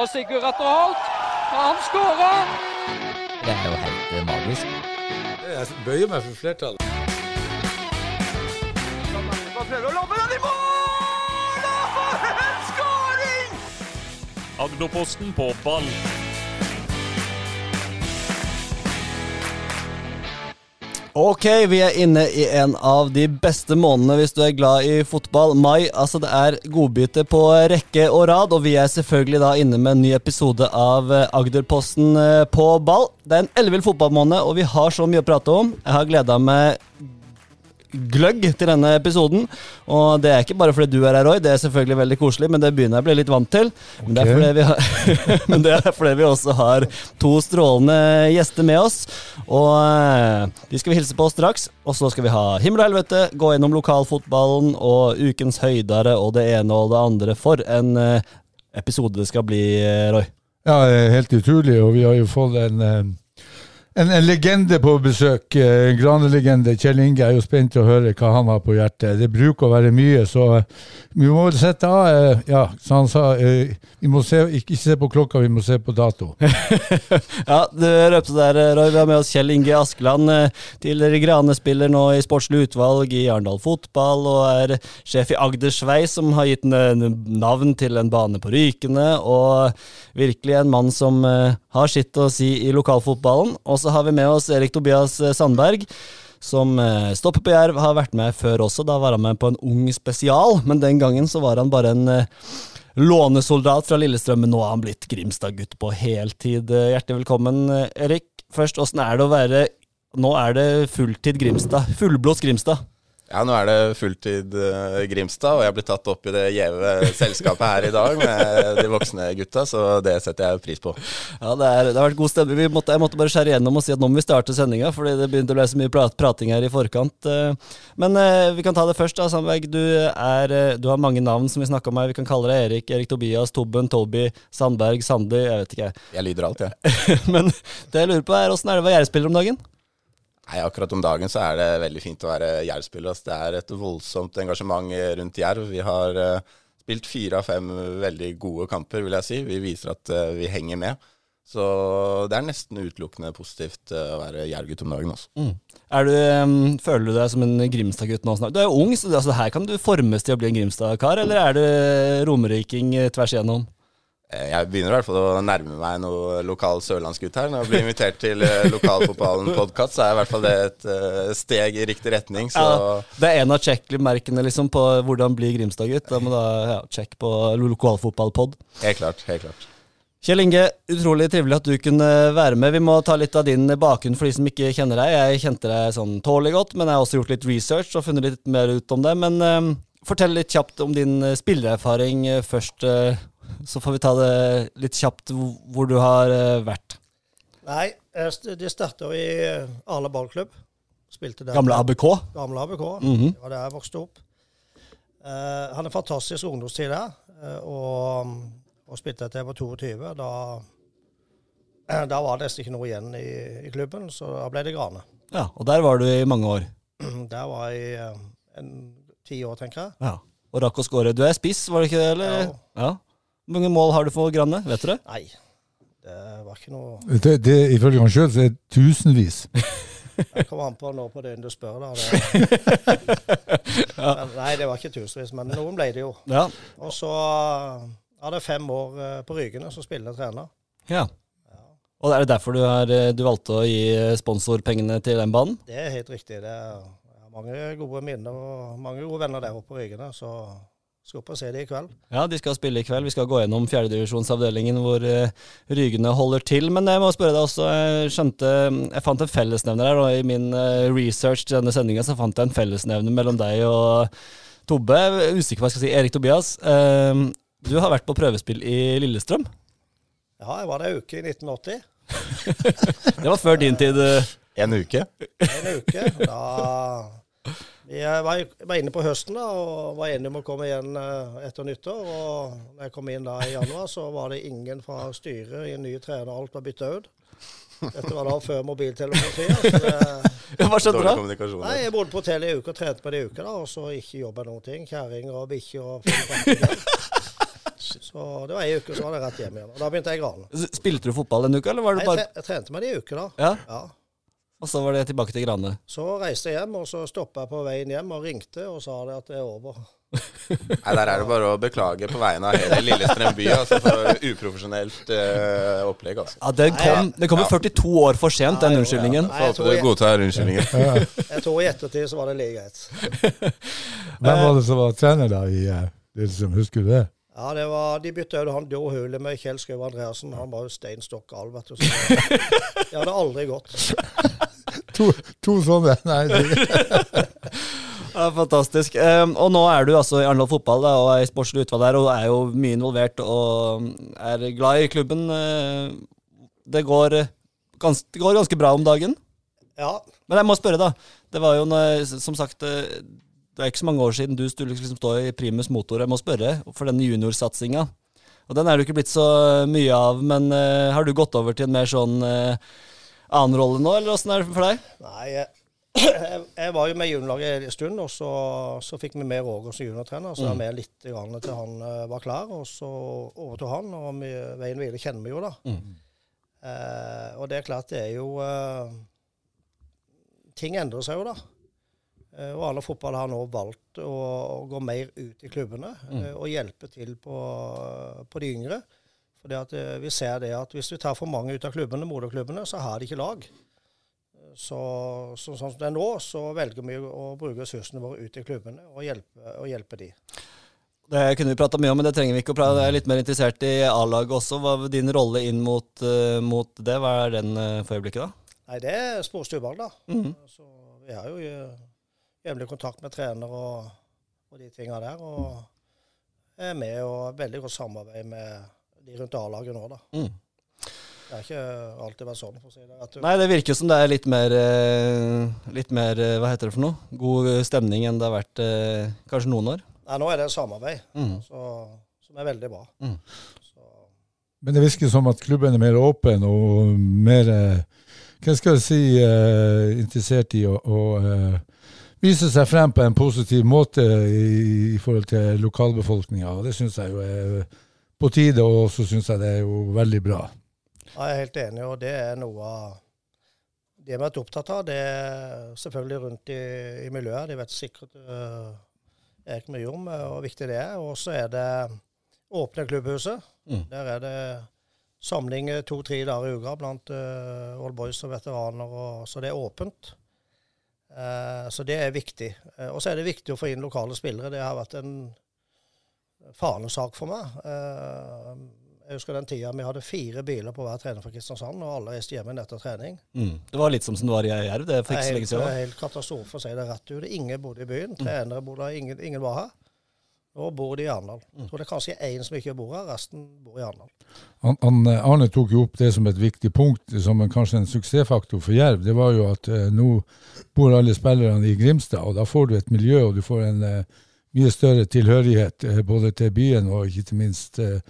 Og Sigurd Atter Holt, han skårer! Det er jo helt eh, magisk. Jeg bøyer meg for flertallet. Prøver å lobbe den i mål! Og for en skåring! Agderposten på ball. Ok, vi er inne i en av de beste månedene hvis du er glad i fotball. Mai, altså det er godbiter på rekke og rad, og vi er selvfølgelig da inne med en ny episode av eh, Agderposten eh, på ball. Det er en ellevill fotballmåned, og vi har så mye å prate om. Jeg har gleda meg gløgg til denne episoden. Og det er ikke bare fordi du er her, Roy, det er selvfølgelig veldig koselig, men det begynner jeg å bli litt vant til. Men, det har, men det er fordi vi også har to strålende gjester med oss. Og eh, de skal vi hilse på straks. Og så skal vi ha himmel og helvete, gå gjennom lokalfotballen og ukens høydere og det ene og det andre. For en eh, episode det skal bli, eh, Roy. Ja, helt utrolig, og vi har jo fått en en, en legende på besøk. eh, En granelegende. Kjell Inge er jo spent å høre hva han har på hjertet. Det bruker å være mye, så eh, vi må vel sette av eh, Ja, så han sa, vi må se, ikke se på klokka, vi må se på dato. Ja, du røpte der, Roy. Vi har med oss Kjell Inge Askeland, tidligere Grane-spiller nå i sportslig utvalg i Arendal fotball, og er sjef i Agdersveis, som har gitt navn til en bane på Rykene, og virkelig en mann som har sitt å si i lokalfotballen. Og så har vi med oss Erik Tobias eh, Sandberg. Som eh, stopper på Jerv, har vært med før også. Da var han med på en ung spesial, men den gangen så var han bare en eh, lånesoldat fra Lillestrøm, men nå har han blitt Grimstad-gutt på heltid. Hjertelig velkommen, Erik. Først, åssen er det å være Nå er det fulltid Grimstad. Fullblås Grimstad. Ja, nå er det fulltid eh, Grimstad, og jeg blir tatt opp i det gjeve selskapet her i dag med de voksne gutta, så det setter jeg pris på. Ja, det, er, det har vært god stemning. Vi måtte, jeg måtte bare skjære igjennom og si at nå må vi starte sendinga, fordi det begynte å bli så mye prat, prating her i forkant. eh. Men eh, vi kan ta det først, da, Sandberg. Du, er, du har mange navn som vi snakka om her. Vi kan kalle deg Erik, Erik Tobias, Tobben, Toby, Sandberg, Sandi, jeg vet ikke. Jeg lyder alt, jeg. Men det jeg lurer på, er åssen er det å være Jerv-spiller om dagen? Nei, akkurat om dagen så er det veldig fint å være Jerv-spiller. Altså, Det er et voldsomt engasjement rundt Jerv. Vi har uh, spilt fire av fem veldig gode kamper, vil jeg si. Vi viser at uh, vi henger med. Så det er nesten utelukkende positivt uh, å være Jerv-gutt om dagen. Også. Er du, um, føler du deg som en Grimstad-gutt nå snart? Du er jo ung, så det, altså, her kan du formes til å bli en Grimstad-kar, eller er du romeriking eh, tvers igjennom? Eh, Jeg begynner i hvert fall å nærme meg noe lokal sørlandsgutt her. Når jeg blir invitert til eh, Lokalfotballen-podkast, så er i hvert fall det et eh, steg i riktig retning. Så Ja, det er en av check-merkene liksom, på hvordan bli Grimstad-gutt. Da må da ja, check på lokalfotballpod. helt klart. helt klart. Kjell Inge, utrolig trivelig at du kunne være med. Vi må ta litt av din bakgrunn for de som ikke kjenner deg. Jeg kjente deg sånn tålelig godt, men jeg har også gjort litt research og funnet litt mer ut om det. Men um, fortell litt kjapt om din spillererfaring først. eh, så får vi ta det litt kjapt hvor du har eh, vært. Nei, det de starta i Arla ballklubb. Spilte der. Gamle ABK. Gamle ABK. Mhm. Det var der jeg vokste opp. Uh, hadde en fantastisk ungdomstid der, eh, og, og spilte til jeg var 22. Da, eh, da var det nesten ikke noe igjen i, i klubben, så da ble det Grane. Ja, og der var du i mange år. Der var jeg i eh, en ti år, tenker jeg. Ja. Og rakk å skåre. Du er spiss, var det ikke det? Eller? Ja. ja. Hvor mange mål har du for Granne? Vet du det? Nei, det var ikke noe Det, det, ifølge han sjøl så er det tusenvis. Jeg kommer an på når på døgnet du spør. da. Det, men, nei, det var ikke tusenvis, men noen ble det jo. Ja. Og så hadde jeg fem år eh, på Rygene som spillende trener. ja. Og er det derfor du, har, eh, du valgte å gi eh, sponsorpengene til den banen? Det er helt riktig. Det er, mange gode minner og mange gode venner der oppe på Rygene, så skal opp og se det i kveld. Ja, de skal spille i kveld. Vi skal gå gjennom fjerdedivisjonsavdelingen hvor uh, Rygene holder til. Men jeg må spørre deg også, jeg skjønte Jeg fant en fellesnevner her, og i min uh, research til denne sendinga så fant jeg en fellesnevner mellom deg og Tobbe. Er Usikker på hva jeg skal si. Erik Tobias, uh, du har vært på prøvespill i Lillestrøm. Ja, jeg var der en uke i 1980. Det var før din tid. eh. En uke. En uke. Da vi var, var inne på høsten da, og var enige om å komme igjen eh, etter nyttår. Og når jeg kom inn da i januar, så var det ingen fra styret i en ny trener. Alt var bytta ut. Dette var da før mobiltelefontida. Så det, Hva skjedde da? nei, jeg bodde på hotellet i uke og trente på det i uka, da, og så ikke jobba noen ting. Kjerringer og bikkjer og. Så Så det var ei uke, så var det rett hjem igjen. Og da begynte jeg å Grane. Spilte du fotball den uka, eller var det Jeg, bare tre, jeg trente med det i uke, da. Ja, Ja. Og så var det tilbake til Grane? Så reiste jeg hjem, og så stoppa jeg på veien hjem og ringte og sa det at det er over. Nei, Der er det bare å beklage på vegne av hele Lillestrøm by altså, for uprofesjonelt uh, opplegg. altså. Ja, Den kom, den kom jo 42 år for sent, den unnskyldningen. Nei, jeg Håper tror, du jeg, godtar unnskyldningen. jeg tror i ettertid så var det like greit. Hvem var det som var trener da i eh, Lillestrøm, husker du det? Ja, det var, De bytta jo han Do Hule med Kjell Skau Andreassen. Han var jo stein stokk gal, vet du. Så det, hadde aldri gått. To, to sånne? Nei, det, Ja, fantastisk. Um, og nå er du altså i Arendal fotball da, og er i sportslig utvalg der, og er jo mye involvert og er glad i klubben. Uh, Det går, eh, gans, det går ganske bra om dagen. Ja, Men jeg må spørre, da. Det var jo, når, som sagt eh, Det er ikke så mange år siden du skulle liksom stå i primus motor. Jeg må spørre for denne juniorsatsinga. Og den er det ikke blitt så mye av, men uh, har du gått over til en mer sånn uh, annen rolle nå, eller åssen er det for deg? Nei, jeg, jeg, var jo med i juniorlaget en stund, og så, så fikk vi med Roger som juniortrener. Så jeg var med litt grann til han eh, var klar, og så overtok han. Og vi, veien videre kjenner vi jo, da. Eh, og det er klart, det er jo eh, Ting endrer seg jo, da. Eh, og alle fotball har nå valgt å, å gå mer ut i klubbene mm. og hjelpe til på, på de yngre. Fordi at eh, Vi ser det at hvis vi tar for mange ut av klubbene, moderklubbene, så har de ikke lag. Så, så, sånn som det er nå, så velger vi å bruke ressursene våre ut i klubbene og hjelpe, og hjelpe de. Det kunne vi prata mye om, men det trenger vi ikke å prate. Jeg er litt mer interessert i A-laget også. Hva er din rolle inn mot, eh, mot det? Hva er den eh, for øyeblikket, da? Nei, det er sportslig da. da. -hmm. Så vi har jo eh, jevnlig kontakt med trener og, og de tinga der. Og er med og veldig godt samarbeid med de rundt A-laget nå, da. Mm. Det har ikke alltid vært sånn, for å si det ut. Nei, det virker som det er litt mer, eh, litt mer eh, Hva heter det for noe? God stemning enn det har vært eh, kanskje noen år. Nei, nå er det samarbeid, Mm. så, som er veldig bra. Mm. Så, men det virker som at klubben er mer åpen og mer eh, Hva skal jeg si eh, interessert i å, å eh, vise seg frem på en positiv måte i, i forhold til lokalbefolkninga. Og det syns jeg jo er på tide, og så syns jeg det er jo veldig bra. Ja, jeg er helt enig, og det er noe av det vi har vært opptatt av. Det er selvfølgelig rundt i, i miljøet. De vet sikkert uh, Erik mye om eh, hvor viktig det er. Og så er det åpne klubbhuset. Mm. Der er det samling eh, to-tre dager i uka blant uh, old boys og veteraner. Og, så det er åpent. Eh, så det er viktig. Eh, og så er det viktig å få inn lokale spillere. Det har vært en fanesak for meg. Eh, jeg husker den tida vi hadde fire biler på hver trener fra Kristiansand, og alle reiste hjem igjen etter trening. Mm. Det var litt som som det var i Jerv. Det for ikke så helt, siden? det er helt katastrofe, å si det rett ut. Ingen bodde i byen. Trenere bodde her, ingen, ingen var her. Nå bor de i Arendal. Jeg tror det er kanskje én som ikke bor her, resten bor i Arendal. Han, han, eh, Arne tok jo opp det som et viktig punkt, som en, kanskje en suksessfaktor for Jerv. Det var jo at eh, nå bor alle spillerne i Grimstad, og da får du et miljø, og du får en eh, mye større tilhørighet eh, både til byen og ikke minst eh,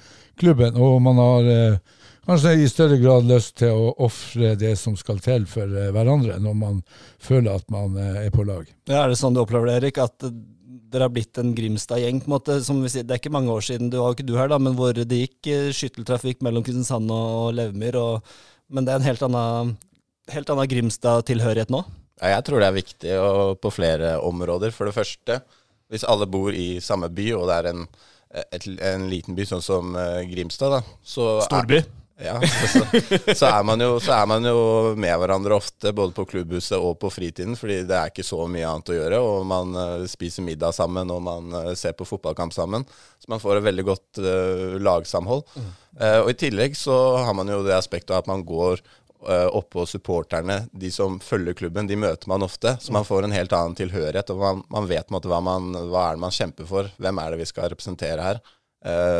klubben. Og man har eh, kanskje i større grad lyst til å ofre det som skal til for eh, hverandre, når man føler at man eh, er på lag. Ja, er det sånn du opplever det, Erik? At eh, dere har blitt en Grimstad-gjeng? på en måte, som vi sier, Det er ikke mange år siden, du var jo ikke du her, da, men hvor det gikk eh, skytteltrafikk mellom Kristiansand og, Levemyr. Og, men det er en helt annen, helt annen Grimstad-tilhørighet nå? Ja, jeg tror det er viktig og på flere områder. For det første, hvis alle bor i samme by, og det er en, et, en liten by sånn som eh, Grimstad, da, så Storby. Ja, så, så, er man jo, så er man jo med hverandre ofte, både på klubbhuset og på fritiden, fordi det er ikke så mye annet å gjøre. Og man uh, spiser middag sammen, og man uh, ser på fotballkamp sammen. Så man får et veldig godt uh, lagsamhold. Eh, og i tillegg så har man jo det aspektet at man går oppå supporterne, de som følger klubben, de møter man ofte. Så man får en helt annen tilhørighet, og man, man vet måte hva, man, hva er det man kjemper for. Hvem er det vi skal representere her?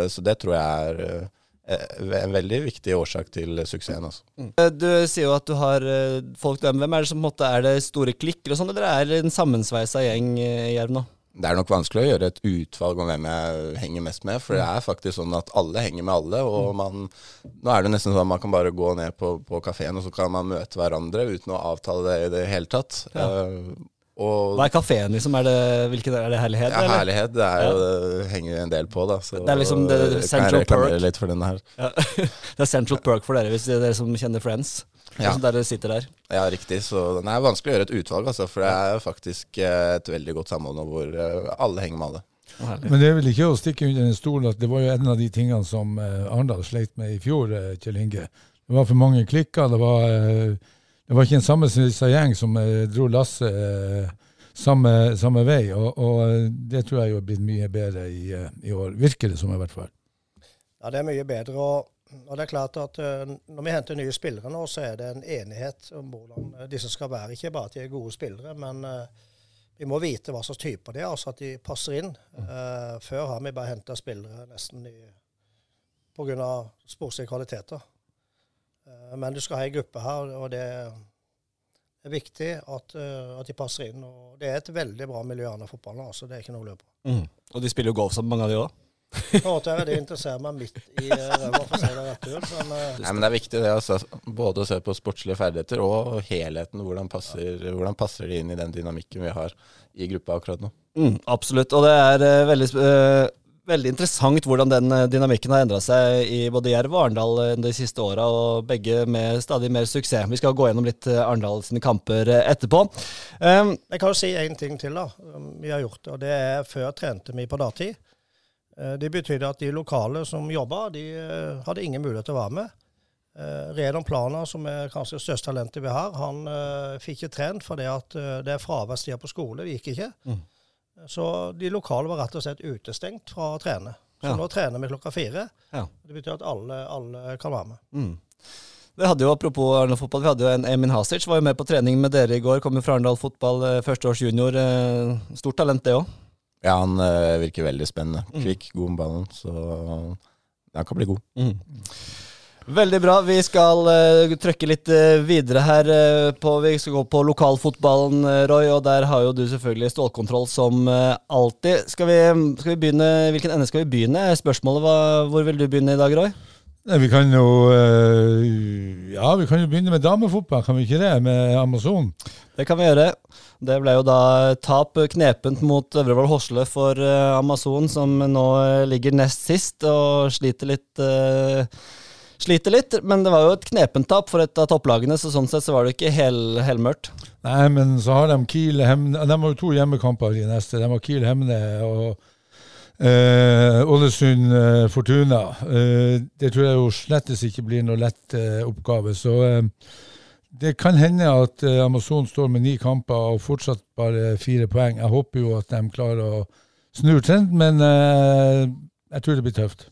Så det tror jeg er en veldig viktig årsak til suksessen. Altså. Eh, Du sier jo at du har eh, folk der. Hvem er det som måte er det store klikker og sånn, eller er det en sammensveisa gjeng eh, i Jerv nå? Det er nok vanskelig å gjøre et utvalg om hvem jeg henger mest med, for det er faktisk sånn at alle henger med alle. og man, Nå er det nesten sånn at man kan bare gå ned på, på kafeen og så kan man møte hverandre uten å avtale det i det hele tatt. Eh, Og Hva er kafeen, liksom? Er det, hvilken, er det Herlighet? ja, herlighet, det, er ja. det henger en del på, da. Så Det er liksom det kan jeg Central reklamere Perk. litt for denne her. Ja. det er Central Perk for dere, hvis det er dere som kjenner Friends. Ja. Sånn der dere sitter der. Ja, riktig. Så den er vanskelig å gjøre et utvalg, altså. For det er faktisk eh, et veldig godt samhold nå hvor eh, alle henger med alle. Herlig. Men det er vel ikke å stikke under en stol at det var jo en av de tingene som eh, Arendal sleit med i fjor, Kjell Inge. Det var for mange klikker. Det var, det var ikke en sammensveisa gjeng som eh, dro lasset eh, samme, samme vei. Og, og eh, det tror jeg er blitt mye bedre i, i år. Virker det som, i hvert fall. Ja, det er mye bedre. Og, og det er klart at når vi henter nye spillere nå, så er det en enighet om hvordan disse skal være. Ikke bare at de er gode spillere, men vi må vite hva slags typer de er, altså at de passer inn. Eh, før har vi bare henta spillere nesten i, pga. sportslige kvaliteter. Eh, men du skal ha ei gruppe her, og det er viktig at, eh, at de passer inn. og Det er et veldig bra miljø under fotballen, altså. det er ikke noe å lure på. Mm. Og de spiller jo golf sammen, mange av de òg. Er det interesserer meg midt i eh, ræva, for å si det rett ut. Men Nei, men det er viktig det, altså. Både å se på sportslige ferdigheter og helheten. Hvordan passer, hvordan passer de inn i den dynamikken vi har i gruppa akkurat nå. Mm, absolutt. Og det er veldig, sp- eh, veldig interessant hvordan den eh, dynamikken har endra seg i både Jerv og Arendal eh, de siste åra, og begge med stadig mer suksess. Vi skal gå gjennom litt eh, Arendal sine kamper etterpå. Um, jeg kan jo si én ting til. da. Vi har gjort det, og det er før trente vi på dagtid. Eh, Det betydde at de lokale som jobba, de hadde ingen mulighet til å være med. Redon Plana, som er kanskje det største talentet vi har, han fikk ikke trent fordi at det er fraværstider på skole. Det gikk ikke. Mm. Så de lokale var rett og slett utestengt fra å trene. Så Ja. nå trener vi klokka fire. Ja. Det betyr at alle, alle kan være med. mm. Vi hadde jo, Apropos Arendal fotball, vi hadde jo en Emin Hasic var jo med på trening med dere i går. Kommer fra Arendal fotball, eh, førsteårs junior. eh, Stort talent, det òg. Ja, han eh, virker veldig spennende. Mm. Kvikk, god med ballen. Så han kan bli god. Veldig bra. Vi skal uh, trøkke litt uh, videre her. Uh, på, vi skal gå på lokalfotballen, eh, Roy, og der har jo du selvfølgelig stålkontroll som eh, alltid. Skal vi, skal vi begynne, Hvilken ende skal vi begynne? Spørsmålet var hvor vil du begynne i dag, Roy? Nei, vi kan jo eh, Ja, vi kan jo begynne med damefotball, kan vi ikke det? Med Amazon. Det kan vi gjøre. Det ble jo da tap knepent mot Øvrevoll Hosle for eh, Amazon, som nå eh, ligger nest sist og sliter litt. Sliter litt, men det var jo et knepent tap for et av topplagene, så sånn sett så var det ikke hel, helmørkt. Nei, men så har de Kiel Hemne De har jo to hjemmekamper i neste. De har Kiel Hemne og eh, Ålesund eh, Fortuna. Eh, det tror jeg jo slettes ikke blir noe lett eh, oppgave. Så eh, det kan hende at Amazon står med ni kamper og fortsatt bare fire poeng. Jeg håper jo at de klarer å snu trenden, men jeg tror det blir tøft.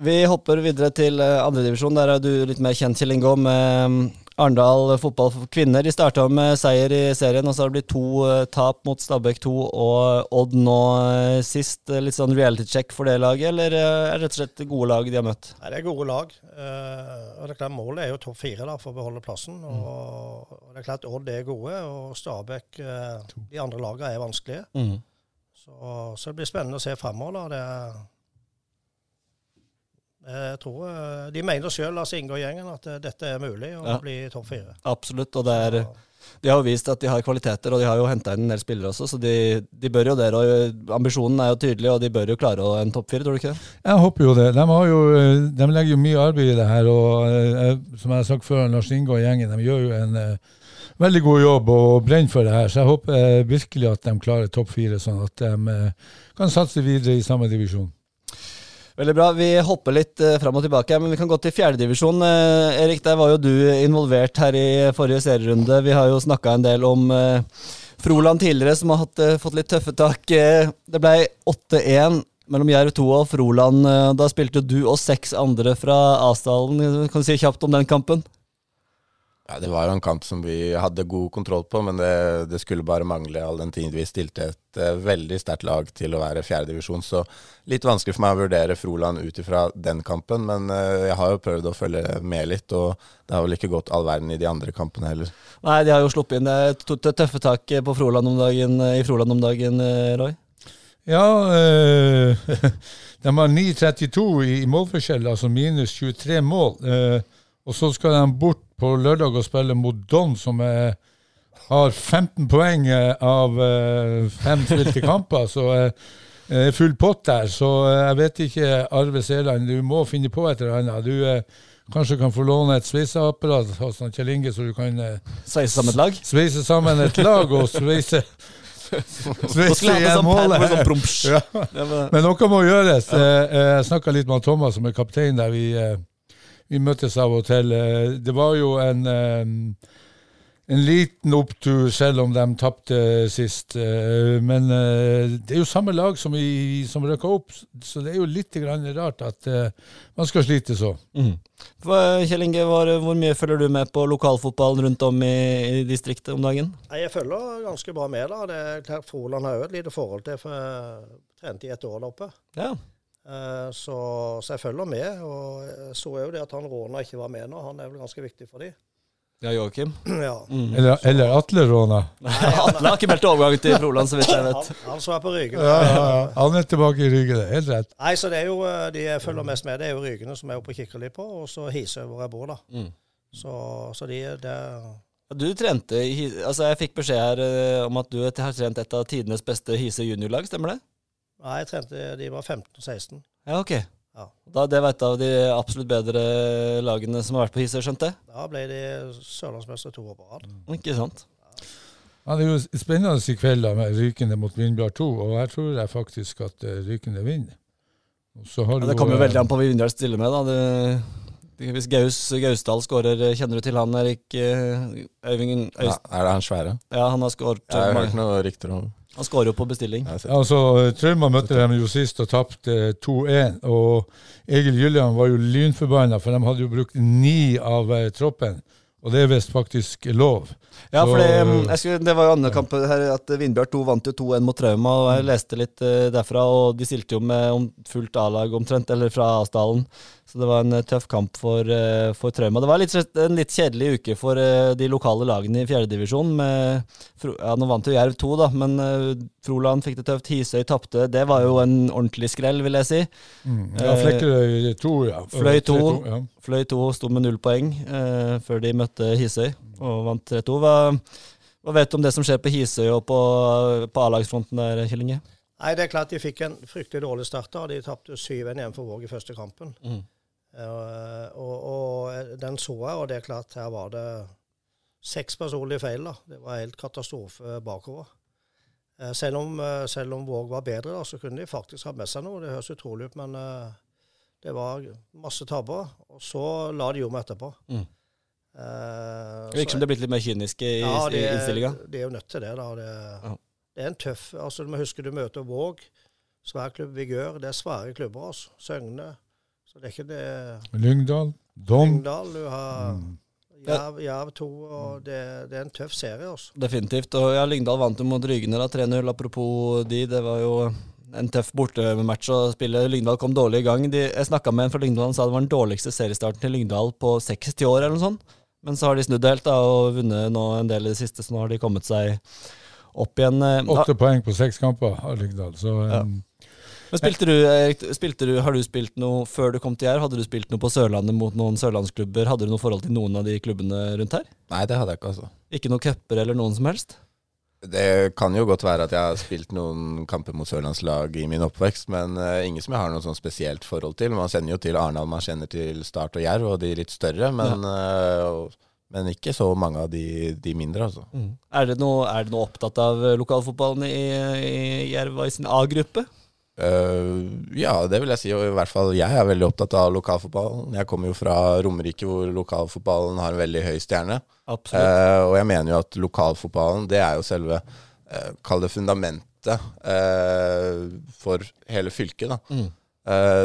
Vi hopper videre til uh, andredivisjon. Der er du litt mer kjent, Kjell Ingo, med mm, Arendal fotball for kvinner. De starta med seier i serien, og så har det blitt to eh, tap mot Stabæk 2 og Odd nå eh, sist. Eh, Litt sånn reality check for det laget, eller eh, er det rett og slett gode lag de har møtt? Nei, Det er gode lag. Eh, og det er klart Målet er jo topp fire da, for å beholde plassen. Og, og det er klart Odd er gode, og Stabæk eh, De andre lagene er vanskelige. Så, så det blir spennende å se fremover. Er, jeg tror eh, De mener sjøl, altså Inge og gjengen, at eh, dette er mulig å Ja. bli topp fire. Absolutt, og det er De har jo vist at de har kvaliteter, og de har jo henta inn en del spillere også, så de, de bør jo det. Og ambisjonen er jo tydelig, og de bør jo klare å- en topp fire, tror du ikke det? Jeg håper jo det. De, har jo, eh, de legger jo mye arbeid i det her. og eh, Som jeg har sagt før, Lars Inge og gjengen de gjør jo en eh, veldig god jobb og brenner for det her. Så jeg håper eh, virkelig at de klarer topp fire, sånn at de eh, kan satse videre i samme divisjon. Veldig bra. Vi hopper litt uh, fram og tilbake, men vi kan gå til fjerdedivisjon. Uh, Erik, der var jo du involvert her i forrige serierunde. Vi har jo snakka en del om eh, Froland tidligere, som har hatt, eh, fått litt tøffe tak. Eh, det ble 8-1 mellom Jerv 2 og Froland. Eh, da spilte du og seks andre fra Asdalen. Kan du si kjapt om den kampen? Ja, Det var jo en kamp som vi hadde god kontroll på, men det, det skulle bare mangle all den tid vi stilte et uh, veldig sterkt lag til å være fjerdedivisjon. Så litt vanskelig for meg å vurdere Froland ut ifra den kampen, men uh, jeg har jo prøvd å følge med litt, og det har vel ikke gått all verden i de andre kampene heller. Nei, de har jo sluppet inn det to- tøffe tak på Froland om dagen, eh, i Froland om dagen, eh, Roy. Ja, eh, de har 9,32 i, i målforskjell, altså minus 23 mål. Eh, og så skal de bort på lørdag og spille mot Don, som er har 15 poeng eh, av eh, fem spilte kamper, så eh, er full pott der. Så eh, jeg vet ikke, Arve Seland, du må finne på et eller annet. Du eh, kanskje kan få låne et sveiseapparat hos Kjell Inge, så du kan eh, Sveise sammen et lag. sveise sammen et lag og sveise Sveise igjen sånn målet. sånn. Ja. Men noe må gjøres. Eh, eh, Jeg snakka litt med Thomas, som er kaptein der. Vi, eh, vi møttes av og til. Det var jo en, en liten opptur, selv om de tapte sist. Eh, Men eh, det er jo samme lag som, vi, som røkka opp, så det er jo litt grann rart at eh, man skal slite så. Mm. Kjell Inge, hvor, hvor mye følger du med på lokalfotballen rundt om i, i distriktet om dagen? Jeg følger ganske bra med. da. Det er klart Froland har jo et lite forhold til, for jeg trente i et år der oppe. Ja. Eh, Så, så jeg følger med. Og så så jo det at han Råna ikke var med nå. Han er vel ganske viktig for dem. Ja, Joakim. ja. Mm. Eller, eller Atle Råna. Atle har ikke meldt overgang til Froland, så vidt jeg Han, vet. han som er på Rygen. Ja, ja, ja. Han er tilbake i Rygen, er helt rett. Nei, så det er jo eh, De jeg følger mest med, det er jo Rygene, som jeg er oppe og kikker litt på, og så Hisøy, hvor jeg bor, da. Mm. Så, så de det Du trente Altså, jeg fikk beskjed her eh, om at du har trent et av tidenes beste Hise juniorlag, stemmer det? Nei, jeg trente De var 15 og 16. Ja, ok. Ja. Da, det var et av de absolutt bedre lagene som har vært på Hisøy, skjønte jeg? Da ble de sørlandsmester to år på rad. Ikke sant? Ja, det er jo spennende i kveld da, med Rykende mot Vindbjart 2, og her tror jeg faktisk at eh, Rykende vinner. Og så har Ja, det kommer jo eh, veldig an på hva Vindbjart stiller med, da. Det, hvis Gaus Gausdal skårer, kjenner du til han, Erik Øyvingen? Øyst... Ja, er det han svære? Ja, han har skåret Jeg har hørt noen rykter om Han skårer jo på bestilling. Altså, Trauma møtte dem jo sist og tapte 2-1. Og Egil Gyllian var jo lynforbanna, for de hadde jo brukt ni av eh, troppen. Og det er visst faktisk lov. Ja, for det, var jo andre kamp her at Vindbjart 2 vant jo 2-1 mot Trauma, og jeg leste litt eh, derfra, og de stilte jo med om fullt A-lag omtrent, eller fra Asdalen. Så det var en eh, tøff kamp for, eh, for Trauma. Det var litt, en litt kjedelig uke for de lokale lagene i fjerdedivisjon. Ja, nå vant jo Jerv 2, da, men Froland fikk det tøft. Hisøy tapte. Det var jo en ordentlig skrell, vil jeg si. Mm. Ja, Flekkerøy 2, ja. Fløy 2, Ja. Fløy 2 sto med null poeng eh, før de møtte Hisøy og vant 3-2. Hva, hva vet du om det som skjer på Hisøy og på, på A-lagsfronten der, Kjell Inge? Nei, det er klart de fikk en fryktelig dårlig start. da. De tapte 7-1 igjen for Våg i første kampen. Mm. Uh, og, og den så jeg, og det er klart her var det seks personlige feil. da. Det var helt katastrofe bakover. Uh, selv, om, uh, selv om Våg var bedre, da, så kunne de faktisk ha med seg noe. Det høres utrolig ut, men det var masse tabber. Og så la de om etterpå. Mm. Eh, Det virker som det er blitt litt mer kyniske i, ja, i det, innstillinga. De er jo nødt til det. da. Det, Ja. det er en tøff altså Du må huske du møter Våg, svær klubb Vigør. Det er svære klubber. altså. Søgne. Så det er ikke det Lyngdal. Dom. Lyngdal, du har Mm. Jerv, Jerv 2, og det, det er en tøff serie. Også. Definitivt. Og ja, Lyngdal vant jo mot Rygene da, 3-0. Apropos de, det var jo en tøff bortematch å spille. Lyngdal kom dårlig i gang. De, jeg snakka med en fra Lyngdal, han sa det var den dårligste seriestarten til Lyngdal på 60 år, eller noe sånt. Men så har de snudd helt da, og vunnet nå en del i det siste, så nå har de kommet seg opp igjen. Eh, Åtte poeng på seks kamper har Lyngdal. Så Ja. um, Men spilte du, Erik, spilte du, har du spilt noe før du kom til Jerv? Hadde du spilt noe på Sørlandet mot noen sørlandsklubber? Hadde du noe forhold til noen av de klubbene rundt her? Nei, det hadde jeg ikke, altså. Ikke noen cuper eller noen som helst? Det kan jo godt være at jeg har spilt noen kamper mot sørlandslag i min oppvekst, men uh, ingen som jeg har noe sånn spesielt forhold til. Man sender jo til Arendal, man kjenner til Start og Jerv, og de litt større, men, ja. uh, men ikke så mange av de, de mindre, altså. Er det noe, noe opptatt av lokalfotballen i, i Jerv i sin A-gruppe? Eh, ja, det vil jeg si. Og i hvert fall jeg er veldig opptatt av lokalfotballen. Jeg kommer jo fra Romerike, hvor lokalfotballen har en veldig høy stjerne. Eh, og jeg mener jo at lokalfotballen, det er jo selve uh, Kall det fundamentet for hele fylket, da. Mm.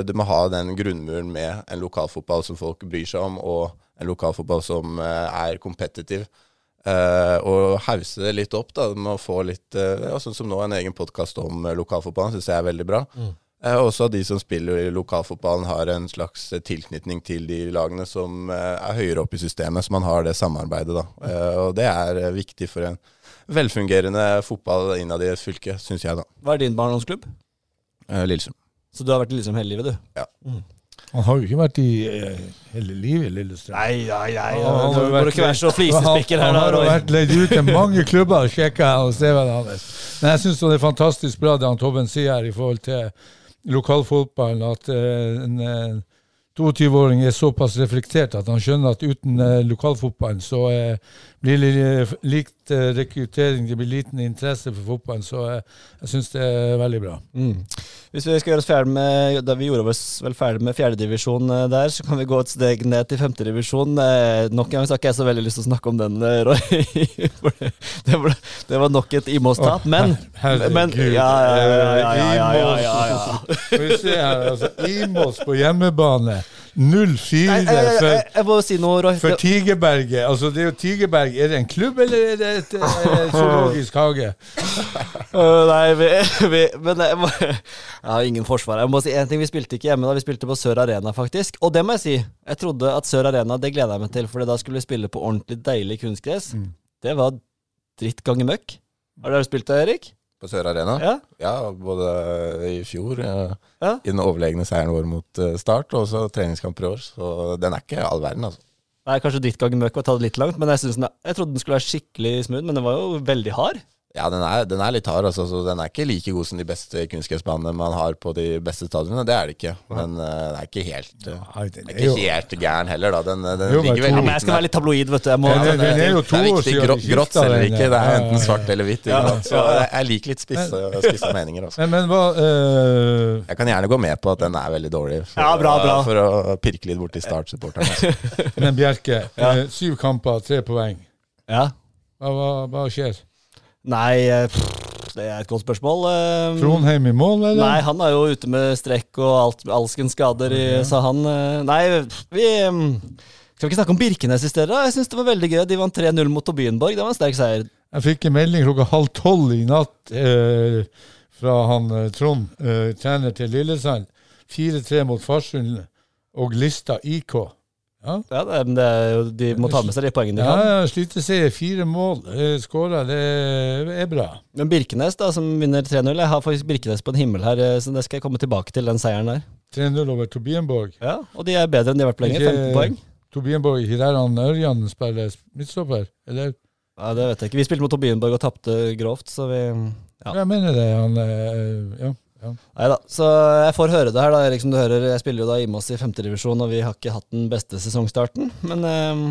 Du må ha den grunnmuren med en lokalfotball som folk bryr seg om, og en lokalfotball som er kompetitiv. Eh, og hause det litt opp, da. Med å få litt uh, ja, Sånn som nå, en egen podkast om uh, lokalfotballen syns jeg er veldig bra. Mm. Også at de som spiller i lokalfotballen, har en slags tilknytning til de lagene som er høyere opp i systemet, så man har det samarbeidet, da. Eh, og det er viktig for en velfungerende fotball innad i et fylke, syns jeg, da. Hva er din barndomsklubb? Lillestrøm. Så du har vært i Lillesund hele livet, du? Ja. Mm. Han har jo ikke vært i eh, hele livet i Lillestrøm. Nei, nei, nei. Han jo vært ikke være så Han, flisespikker her, han har vært leid ut til mange klubber, sjekka jeg hos CV-en hans. Men jeg syns det er fantastisk bra det han Tobben sier her i forhold til lokalfotballen, at en, en eh, 22-åring er såpass reflektert at han skjønner at uten eh, lokalfotballen så eh, blir det likt eh, rekruttering, det blir liten interesse for fotballen. Så jeg, jeg syns det er veldig bra. Mm. Hvis vi skal gjøre oss ferdig med Da vi gjorde oss vel ferdig med fjerdedivisjon der, så kan vi gå et steg ned til femtedivisjon. Eh, nok en gang har ikke jeg så veldig lyst til å snakke om den, eh, Roy. Det, ble, var, det var nok et Imos-tap. Men, Herregud. men ja, ja, ja, ja, ja, ja, ja, ja, altså. Imos på hjemmebane. 0-4 Jeg, jeg, jeg, for, for Tigerberget. Altså, det er jo Tigerberg. Er det en klubb, eller er det et zoologisk hage? Øh, nei, vi, vi, men jeg, må, jeg har ingen forsvar. Jeg må si en ting, Vi spilte ikke hjemme da, vi spilte på Sør Arena, faktisk. Og det må jeg si. Jeg trodde at Sør Arena, det gleda jeg meg til, for da skulle vi spille på ordentlig deilig kunstgress. Mm. Det var dritt gange møkk. Har dere spilt det, Erik? På Sør Arena? Ja? Ja, både i fjor, eh, Ja. i den overlegne seieren vår mot eh, Start, og så treningskamper i år. Så den er ikke all verden, altså. Nei, kanskje ditt ganger møkk var tatt litt langt, men jeg, den jeg trodde den skulle være skikkelig smooth, men den var jo veldig hard. Ja, den er, den er litt hard, altså. Så den er ikke like god som de beste kunstgressbanene man har på de beste stadionene. Det er det ikke. Men uh, den er ikke helt eh, den den er ikke helt gæren heller, da. Den, den Jo, ligger veldig Ja, men jeg skal være litt tabloid, vet du. Jeg må, Den er- den er jo to det er år siden Grått, de grått selger ikke. Det er enten svart eller hvitt. Ja. Så jeg, jeg liker litt spisse, spisse meninger. Også. men, men hva uh... Jeg kan gjerne gå med på at den er veldig dårlig, for, Ja, bra, bra. for å pirke litt borti Start-supporterne. Altså. Men Bjerke, Ja. eh, syv kamper, tre poeng. ja. Hva, hva, hva skjer? Nei, eh, pff, det er et godt spørsmål. Eh, Trondheim i mål, eller? Nei, han er jo ute med strekk og alt, alskens skader, i, sa han eh, Nei, vi mm, Skal vi ikke snakke om Birkenes i stedet? Jeg syns det var veldig gøy. De vant 3-0 mot Tobienborg. Det var en sterk seier. Jeg fikk en melding klokka halv tolv i natt eh, fra han Trond, eh, trener til Lillesand. 4-3 mot Farsund og Lista IK. Ja, Ja, det, det jo, De må ta med seg de poengene de ja, kan. ja sliteseier. Fire mål eh, skåra. Det er bra. Men Birkenes, da, som vinner 3-0 Jeg har faktisk Birkenes på en himmel her, eh, så det skal jeg komme tilbake til, den seieren der. 3-0 over Tobienborg. Ja, Og de er bedre enn de har vært på lenge. 15 poeng. Tobienborg, ikke er han Ørjan spiller midtstopper? Eller? Ja, Det vet jeg ikke. Vi spilte mot Tobienborg og tapte grovt, så vi Ja. Jeg mener det. Han, eh, ja. Nei da. Så jeg får høre det her, da, Erik, som du hører. Jeg spiller jo da Imos i femtedivisjon, og vi har ikke hatt den beste sesongstarten. Men eh,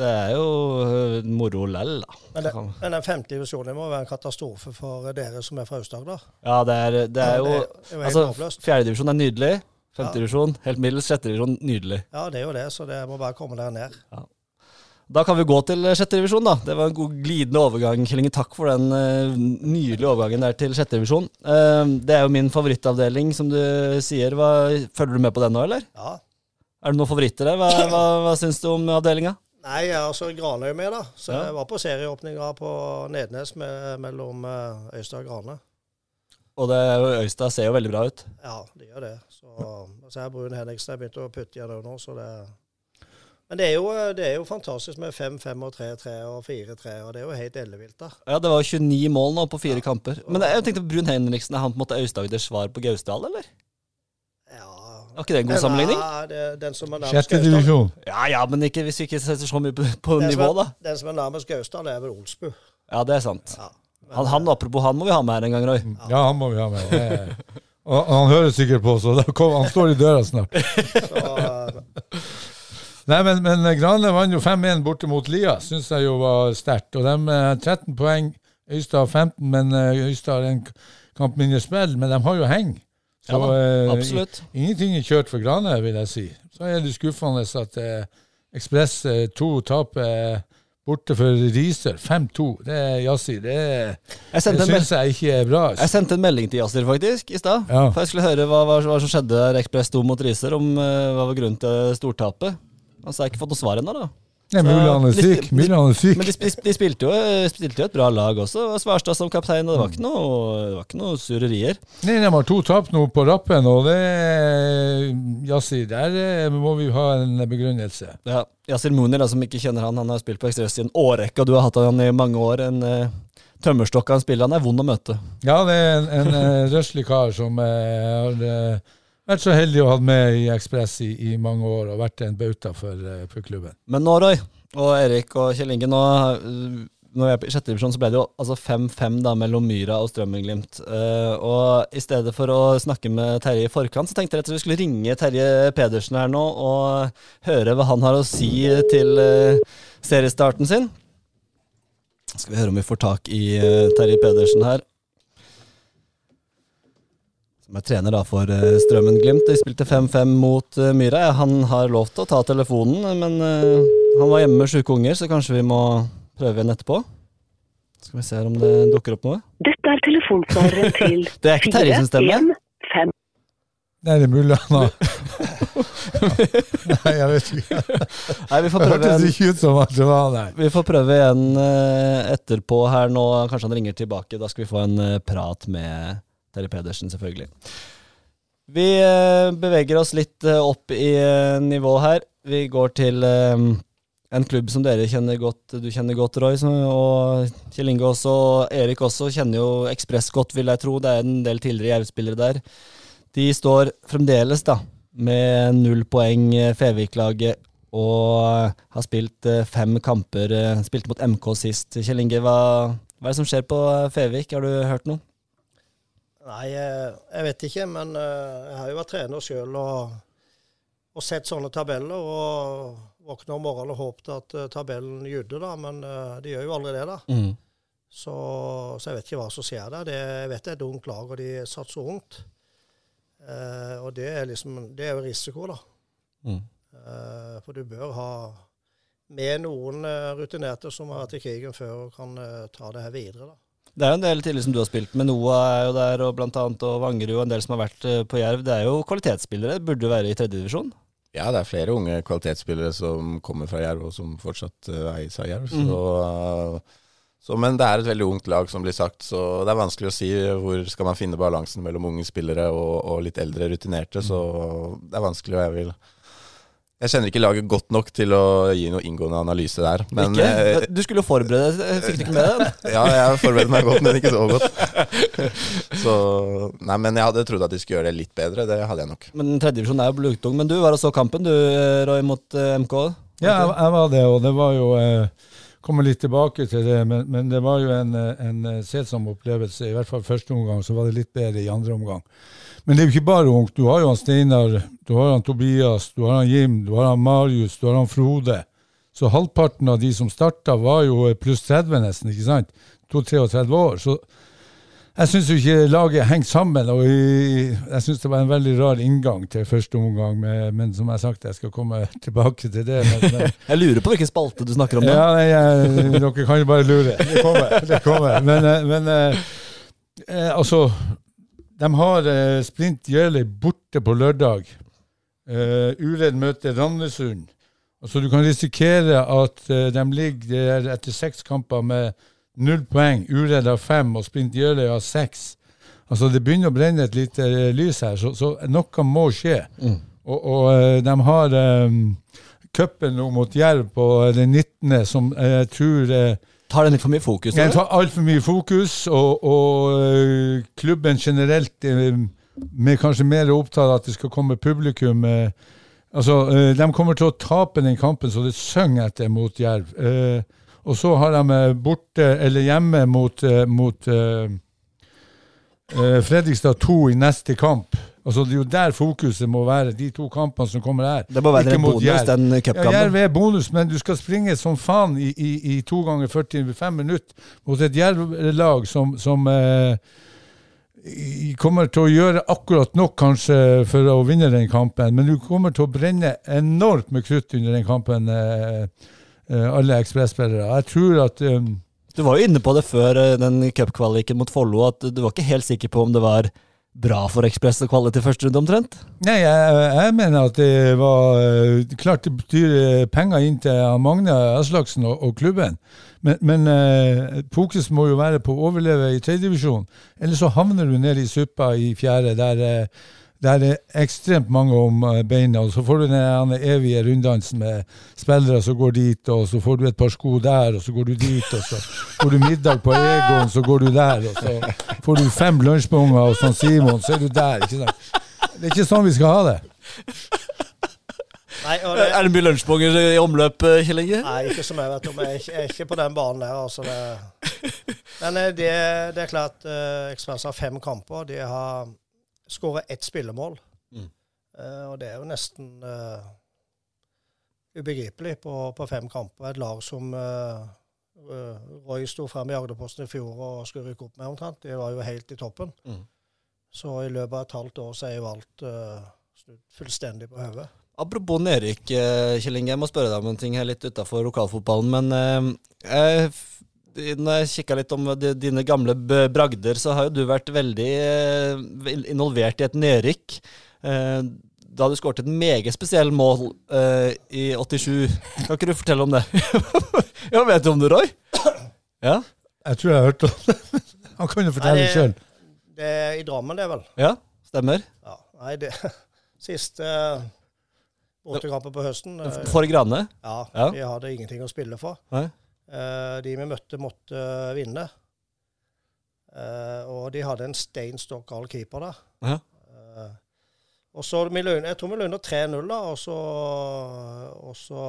det er jo eh, moro lell, da. Men, det, men den femtedivisjonen må være en katastrofe for dere som er fra Aust-Agder. Ja, det er, det er jo det er jo Altså, fjerdedivisjon er nydelig. Ja. Femtedivisjon helt middels. Sjettedivisjon nydelig. Ja, det er jo det, så det må bare komme der ned. Da kan vi gå til sjette revisjon, da. Det var en god glidende overgang, Kjellinge. Takk for den uh, nydelige overgangen der til sjettedivisjon. Uh, det er jo min favorittavdeling, som du sier. Hva, følger du med på den nå, eller? Ja. Er det noen favoritter der? Hva, hva, hva syns du om avdelinga? Nei, jeg har så Granøy med, da. Så Ja. jeg var på serieåpninga på Nednes med, mellom eh, Øystad og Grane. Og det, er Øystad ser jo veldig bra ut. Ja, det gjør det. Så, så er Brun Henriksen jeg begynte å putte igjen nå, så det Men det er jo, det er jo fantastisk med 5-5 og 3-3 og 4-3, og det er jo helt ellevilt, da. Ja, Det var jo 29 mål nå på fire kamper. Men jeg tenkte Brun Henriksen, er han på en måte Aust-Agders svar på Gausdal, eller? Ja. Var ikke det en god sammenligning? Ja, det, den som er nærmest Sjette divisjon. Ja ja, men ikke, hvis vi ikke setter så mye på, på nivå, er- da. Den som er nærmest Gausdal, er vel Olsbu. Ja, det er sant. Ja. Men, Han, han, apropos han, må vi ha med her en gang, Roy. Ja, han må vi ha med. Det- Og han hører sikkert på, så kom, han står i døra snart. så, Nei, men, men Grane vant jo 5-1 borte mot Lia, syns jeg jo var sterkt. Og de har 13 poeng, Øystad har 15, men eh, Øystad har en kamp mindre spill. Men de har jo heng. Så Ja da, eh, ingenting er kjørt for Grane, vil jeg si. Så er det skuffende at eh, Ekspress eh, 2 taper eh, borte for Risør 5-2. Det er Yassi. Det, det syns jeg ikke er bra. jeg sendte en melding til Yasir faktisk i stad. Ja. For jeg skulle høre hva, hva, hva som skjedde der Ekspress 2 mot Riser, om eh, hva var grunnen til stortapet. Altså, jeg har ikke fått noe svar ennå, da. Nei, er er syk. Mulan er syk. Men de, de, de, spilte, jo, spilte jo et bra lag også. og Svarstad som kaptein, og det var ikke noe, det var ikke noe surrerier. Nei, de har to tap nå på rappen, og det Yassi, der eh, må vi ha en begrunnelse. Ja, Yasir Munir, som ikke kjenner han, han har spilt på Ekspress i en årrekke, og du har hatt han i mange år. En uh, tømmerstokk han spiller, han er vond å møte. Ja, det er en, en eh, røslig kar som uh, har eh, vært så heldig å ha med i Ekspress i, i, mange år og vært en bauta for, eh, for, klubben. Men nå, Roy, og Erik og Kjell Inge, nå når jeg er i sjette divisjon, så ble det jo altså 5-5 mellom Myra og Strømmen-Glimt. Uh, og i stedet for å snakke med Terje i forkant, så tenkte jeg at vi skulle ringe Terje Pedersen her nå og høre hva han har å si til uh, seriestarten sin. Skal vi høre om vi får tak i uh, Terje Pedersen her. Som er trener da for Strømmen-Glimt. De spilte 5-5 mot Myra. Han har lov til å ta telefonen, men han var hjemme med sjuke unger, så kanskje vi må prøve igjen etterpå. Skal vi se om det dukker opp noe. Dette er telefonsvareren til Det er ikke Terje som stemmer? Nei, det er mulig han har Nei, jeg vet ikke. Nei, vi får prøve det hørtes ikke ut som at det var der. Vi får prøve igjen eh, etterpå her nå. Kanskje han ringer tilbake. Da skal vi få en eh, prat med Terje Pedersen, selvfølgelig. Vi eh, beveger oss litt opp i nivå her. Vi går til en klubb som dere kjenner godt, du kjenner godt, Roy, og Kjell Inge også, og Erik også, kjenner jo Ekspress godt, vil jeg tro. Det er en del tidligere Jerv-spillere der. De står fremdeles da, med null poeng, Fevik-laget, og har spilt eh, fem kamper. Eh, spilte mot MK sist. Kjell Inge, hva, hva, er det som skjer på Fevik? Har du hørt noe? Nei, eh, jeg vet ikke, men jeg har jo vært trener sjøl og, og sett sånne tabeller. og våkna om morgenen og håpet at uh, tabellen judde, da, men de gjør jo aldri det. da. Mm. Så, så, jeg vet ikke hva som skjer der. Det, jeg vet det er et ungt lag, og de satser ungt. Eh, og det er liksom, det er jo risiko, da. Mm. Eh, for du bør ha med noen rutinerte som har vært i krigen før og kan ta det her videre. da. Det er jo en del tidligere som du har spilt med. Noah er jo der, og blant annet, og Vangerud og en del som har vært på Jerv. Det er jo kvalitetsspillere. Burde jo være i tredjedivisjon? Ja, det er flere unge kvalitetsspillere som kommer fra Jerv, og som fortsatt uh, eies av Jerv. Mm. Så, mm. så, men det er et veldig ungt lag, som blir sagt, så det er vanskelig å si hvor skal man finne balansen mellom unge spillere og, og litt eldre rutinerte. Så det er vanskelig, og jeg vil jeg kjenner ikke laget godt nok til å gi noe inngående analyse der. Men, ikke? Eh, du skulle jo forberede deg, fikk du ikke med deg? ja, jeg forberedte meg godt, men ikke så godt. så, nei, men jeg hadde trodd at de skulle gjøre det litt bedre. Det hadde jeg nok. Men tredjedivisjon er jo blodtung. Men du var og så kampen, du, Roy, mot uh, MK? Ja, jeg, jeg, var det, og det var jo eh, Kommer litt tilbake til det, men, men det var jo en, en selsom opplevelse. I hvert fall første omgang, så var det litt bedre i andre omgang. Men det er jo ikke bare ungt. Du har jo han Steinar, du har han Tobias, du har han Jim, du har han Marius, du har han Frode. Så halvparten av de som starta, var jo pluss 30 nesten, ikke sant? 32-33 år. Så jeg syns jo ikke laget henger sammen. og Jeg syns det var en veldig rar inngang til første omgang, med, men som jeg har sagt, jeg skal komme tilbake til det. Men, jeg lurer på hvilken spalte du snakker om. Da. Ja, nei, jeg, Dere kan jo bare lure. Det kommer. Det kommer. Men, eh, men eh, eh, altså de har eh, Sprint Jeløy borte på lørdag. Eh, Uredd møter Randesund. Altså, du kan risikere at uh, de ligger der etter seks kamper med null poeng. Uredd har fem, og sprint Jeløy har seks. Altså, det begynner å brenne et lite uh, lys her, så, så, noe må skje. Mm. Og, og de har um, cupen nå mot Jerv på den 19., som jeg tror Tar den litt for mye fokus? Den tar altfor mye fokus, og, og klubben generelt med kanskje mer opptatt av at det skal komme publikum. Altså, De kommer til å tape den kampen så det synger etter mot Jerv. Og så har de borte eller hjemme mot, mot Fredrikstad 2 i neste kamp. Altså Det er jo der fokuset må være, de to kampene som kommer her. Det må være en bonus, Jerv. den cupkampen. Ja, Jerv er bonus, men du skal springe som faen i, i, i to ganger 45 minutter mot et Jerv-lag som, som uh, kommer til å gjøre akkurat nok kanskje for å vinne den kampen, men du kommer til å brenne enormt med krutt under den kampen, eh, eh, alle ekspresspillere. Jeg tror at um, Du var jo inne på det før den cupkvaliken mot Follo, at du var ikke helt sikker på om det var bra for Ekspress å kvalle til første runde, omtrent? Nei, jeg, jeg, mener at det var eh, klart det betyr eh, penger inn til Magne Aslaksen og, og klubben. Men, men eh, fokus må jo være på å overleve i tredjedivisjon. Ellers så havner du ned i suppa i fjerde, der eh, der er ekstremt mange om eh, beina. og Så får du den evige runddansen med spillere som går dit, og så får du et par sko der, og så går du dit, og så får du middag på Egon, så går du der, og så får du fem lunsjbonger og sånn Simon, så er du der. ikke sant? Det er ikke sånn vi skal ha det. Nei, og det, Er det mye lunsjbonger i omløp, eh, Kjell Inge? nei, ikke som jeg vet om. Jeg er ikke, jeg er ikke på den banen der. Altså det. Men eh, det, det er klart uh, Ekspress har fem kamper. De har skåret ett spillemål. Mm. Uh, og det er jo nesten uh, ubegripelig på, på fem kamper. Et lag som uh, Roy sto frem i Agderposten i fjor og skulle rykke opp med omtrent. De var jo helt i toppen. Mm. Så i løpet av et halvt år så er jo alt snudd fullstendig på hodet. Apropos nedrykk, Kjell Inge. Jeg må spørre deg om en ting her litt utafor lokalfotballen. Men jeg, når jeg kikka litt om dine gamle bragder, så har jo du vært veldig eh, involvert i et nedrykk. Eh, da du skåret et meget spesielt mål eh, i 87. Kan ikke du fortelle om det? ja, vet du om det, Roy? Ja? Jeg tror jeg har hørt om det. Han kan jo fortelle Nei, det det- sjøl. Det er i Drammen, det, vel. Ja, stemmer. Ja, nei, det Siste bortekampen på høsten eh, For Grane? Ja, Ja. vi hadde ingenting å spille for. Nei. Eh, de vi møtte, måtte eh, vinne. Eh, og de hadde en stein stokk gal keeper der. Ja. Og så Jeg tror vi lå under 3-0, da, og så, og så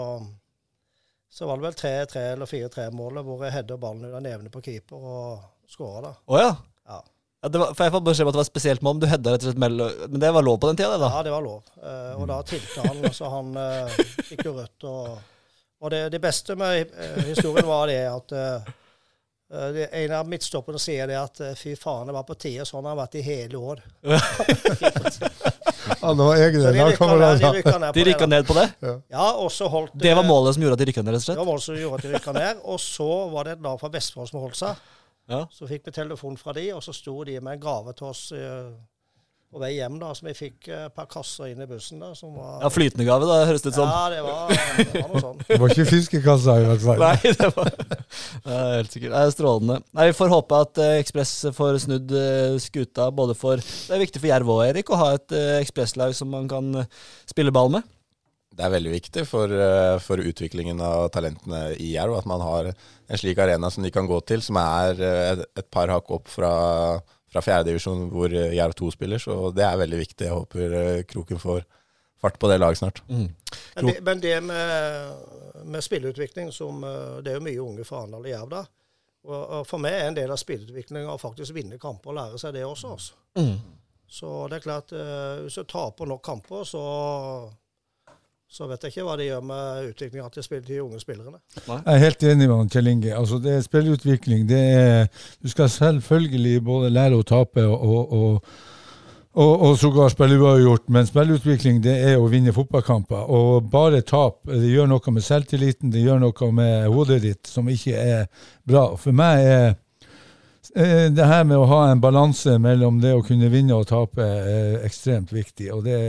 så var det vel 3-3 eller 4-3-målet hvor jeg header ballen under nevene på keeper og skåra, da. Å ja. Ja. ja det var, for Jeg får beskjed om at det var spesielt mål, men du hedda rett og slett mellom Men det var lov på den tida, det, da? Ja, det var lov. Uh, og da tilte han, så han uh, fikk jo rødt. Og, og det, det beste med uh, historien var det at eh, det, en av midtstopperne sier det at fy faen, det var på tide. Sånn har han vært i hele år. Ja, det var egne Så de rykka ned, de rykka ned på De det. rykka ned på det? Ja, og så holdt Det var målet som gjorde at de rykka ned, rett og slett? Det var målet som gjorde at de rykka ned. Og så var det et lag fra Vestfold som holdt seg. Ja. Så fikk vi telefon fra de, og så sto de med en gave til oss eh, på vei hjem. da, som vi fikk eh, et par kasser inn i bussen. da, som var... Ja, Flytende gave, da, høres det ut som. Ja, det var, det var noe sånt. Det var ikke fiskekassa, i hvert fall. Nei, det var det er helt sikkert. Det er strålende. Nei, Vi får håpe at eh, Ekspress får snudd eh, skuta både for Det er viktig for Jerv og Erik å ha et eh, ekspresslag som man kan eh, spille ball med. Det er veldig viktig for, for utviklingen av talentene i Jerv at man har en slik arena som de kan gå til, som er et, et par hakk opp fra, fra fjerdedivisjon hvor eh, Jerv 2 spiller. Så det er veldig viktig. Jeg håper eh, Kroken får fart på det laget snart. Men det, men det med, med spilleutvikling som eh, Det er jo mye unge fra Arendal og Jerv der. Og, og for meg er en del av spilleutviklinga å faktisk vinne kamper og lære seg det også. Altså. Mm. Så det er klart, hvis du taper nok kamper, så så vet jeg ikke hva det gjør med utviklinga til, spill- de unge spillerne. Jeg er helt enig med Kjell Inge. Altså, det er spillutvikling. Det er, du skal selvfølgelig både lære å tape og, og, og, og, og sågar spille uavgjort, men spillutvikling det er å vinne fotballkamper. Og bare tap det gjør noe med selvtilliten, det gjør noe med hodet ditt som ikke er bra. For meg er eh, det her med å ha en balanse mellom det å kunne vinne og tape er ekstremt viktig. og det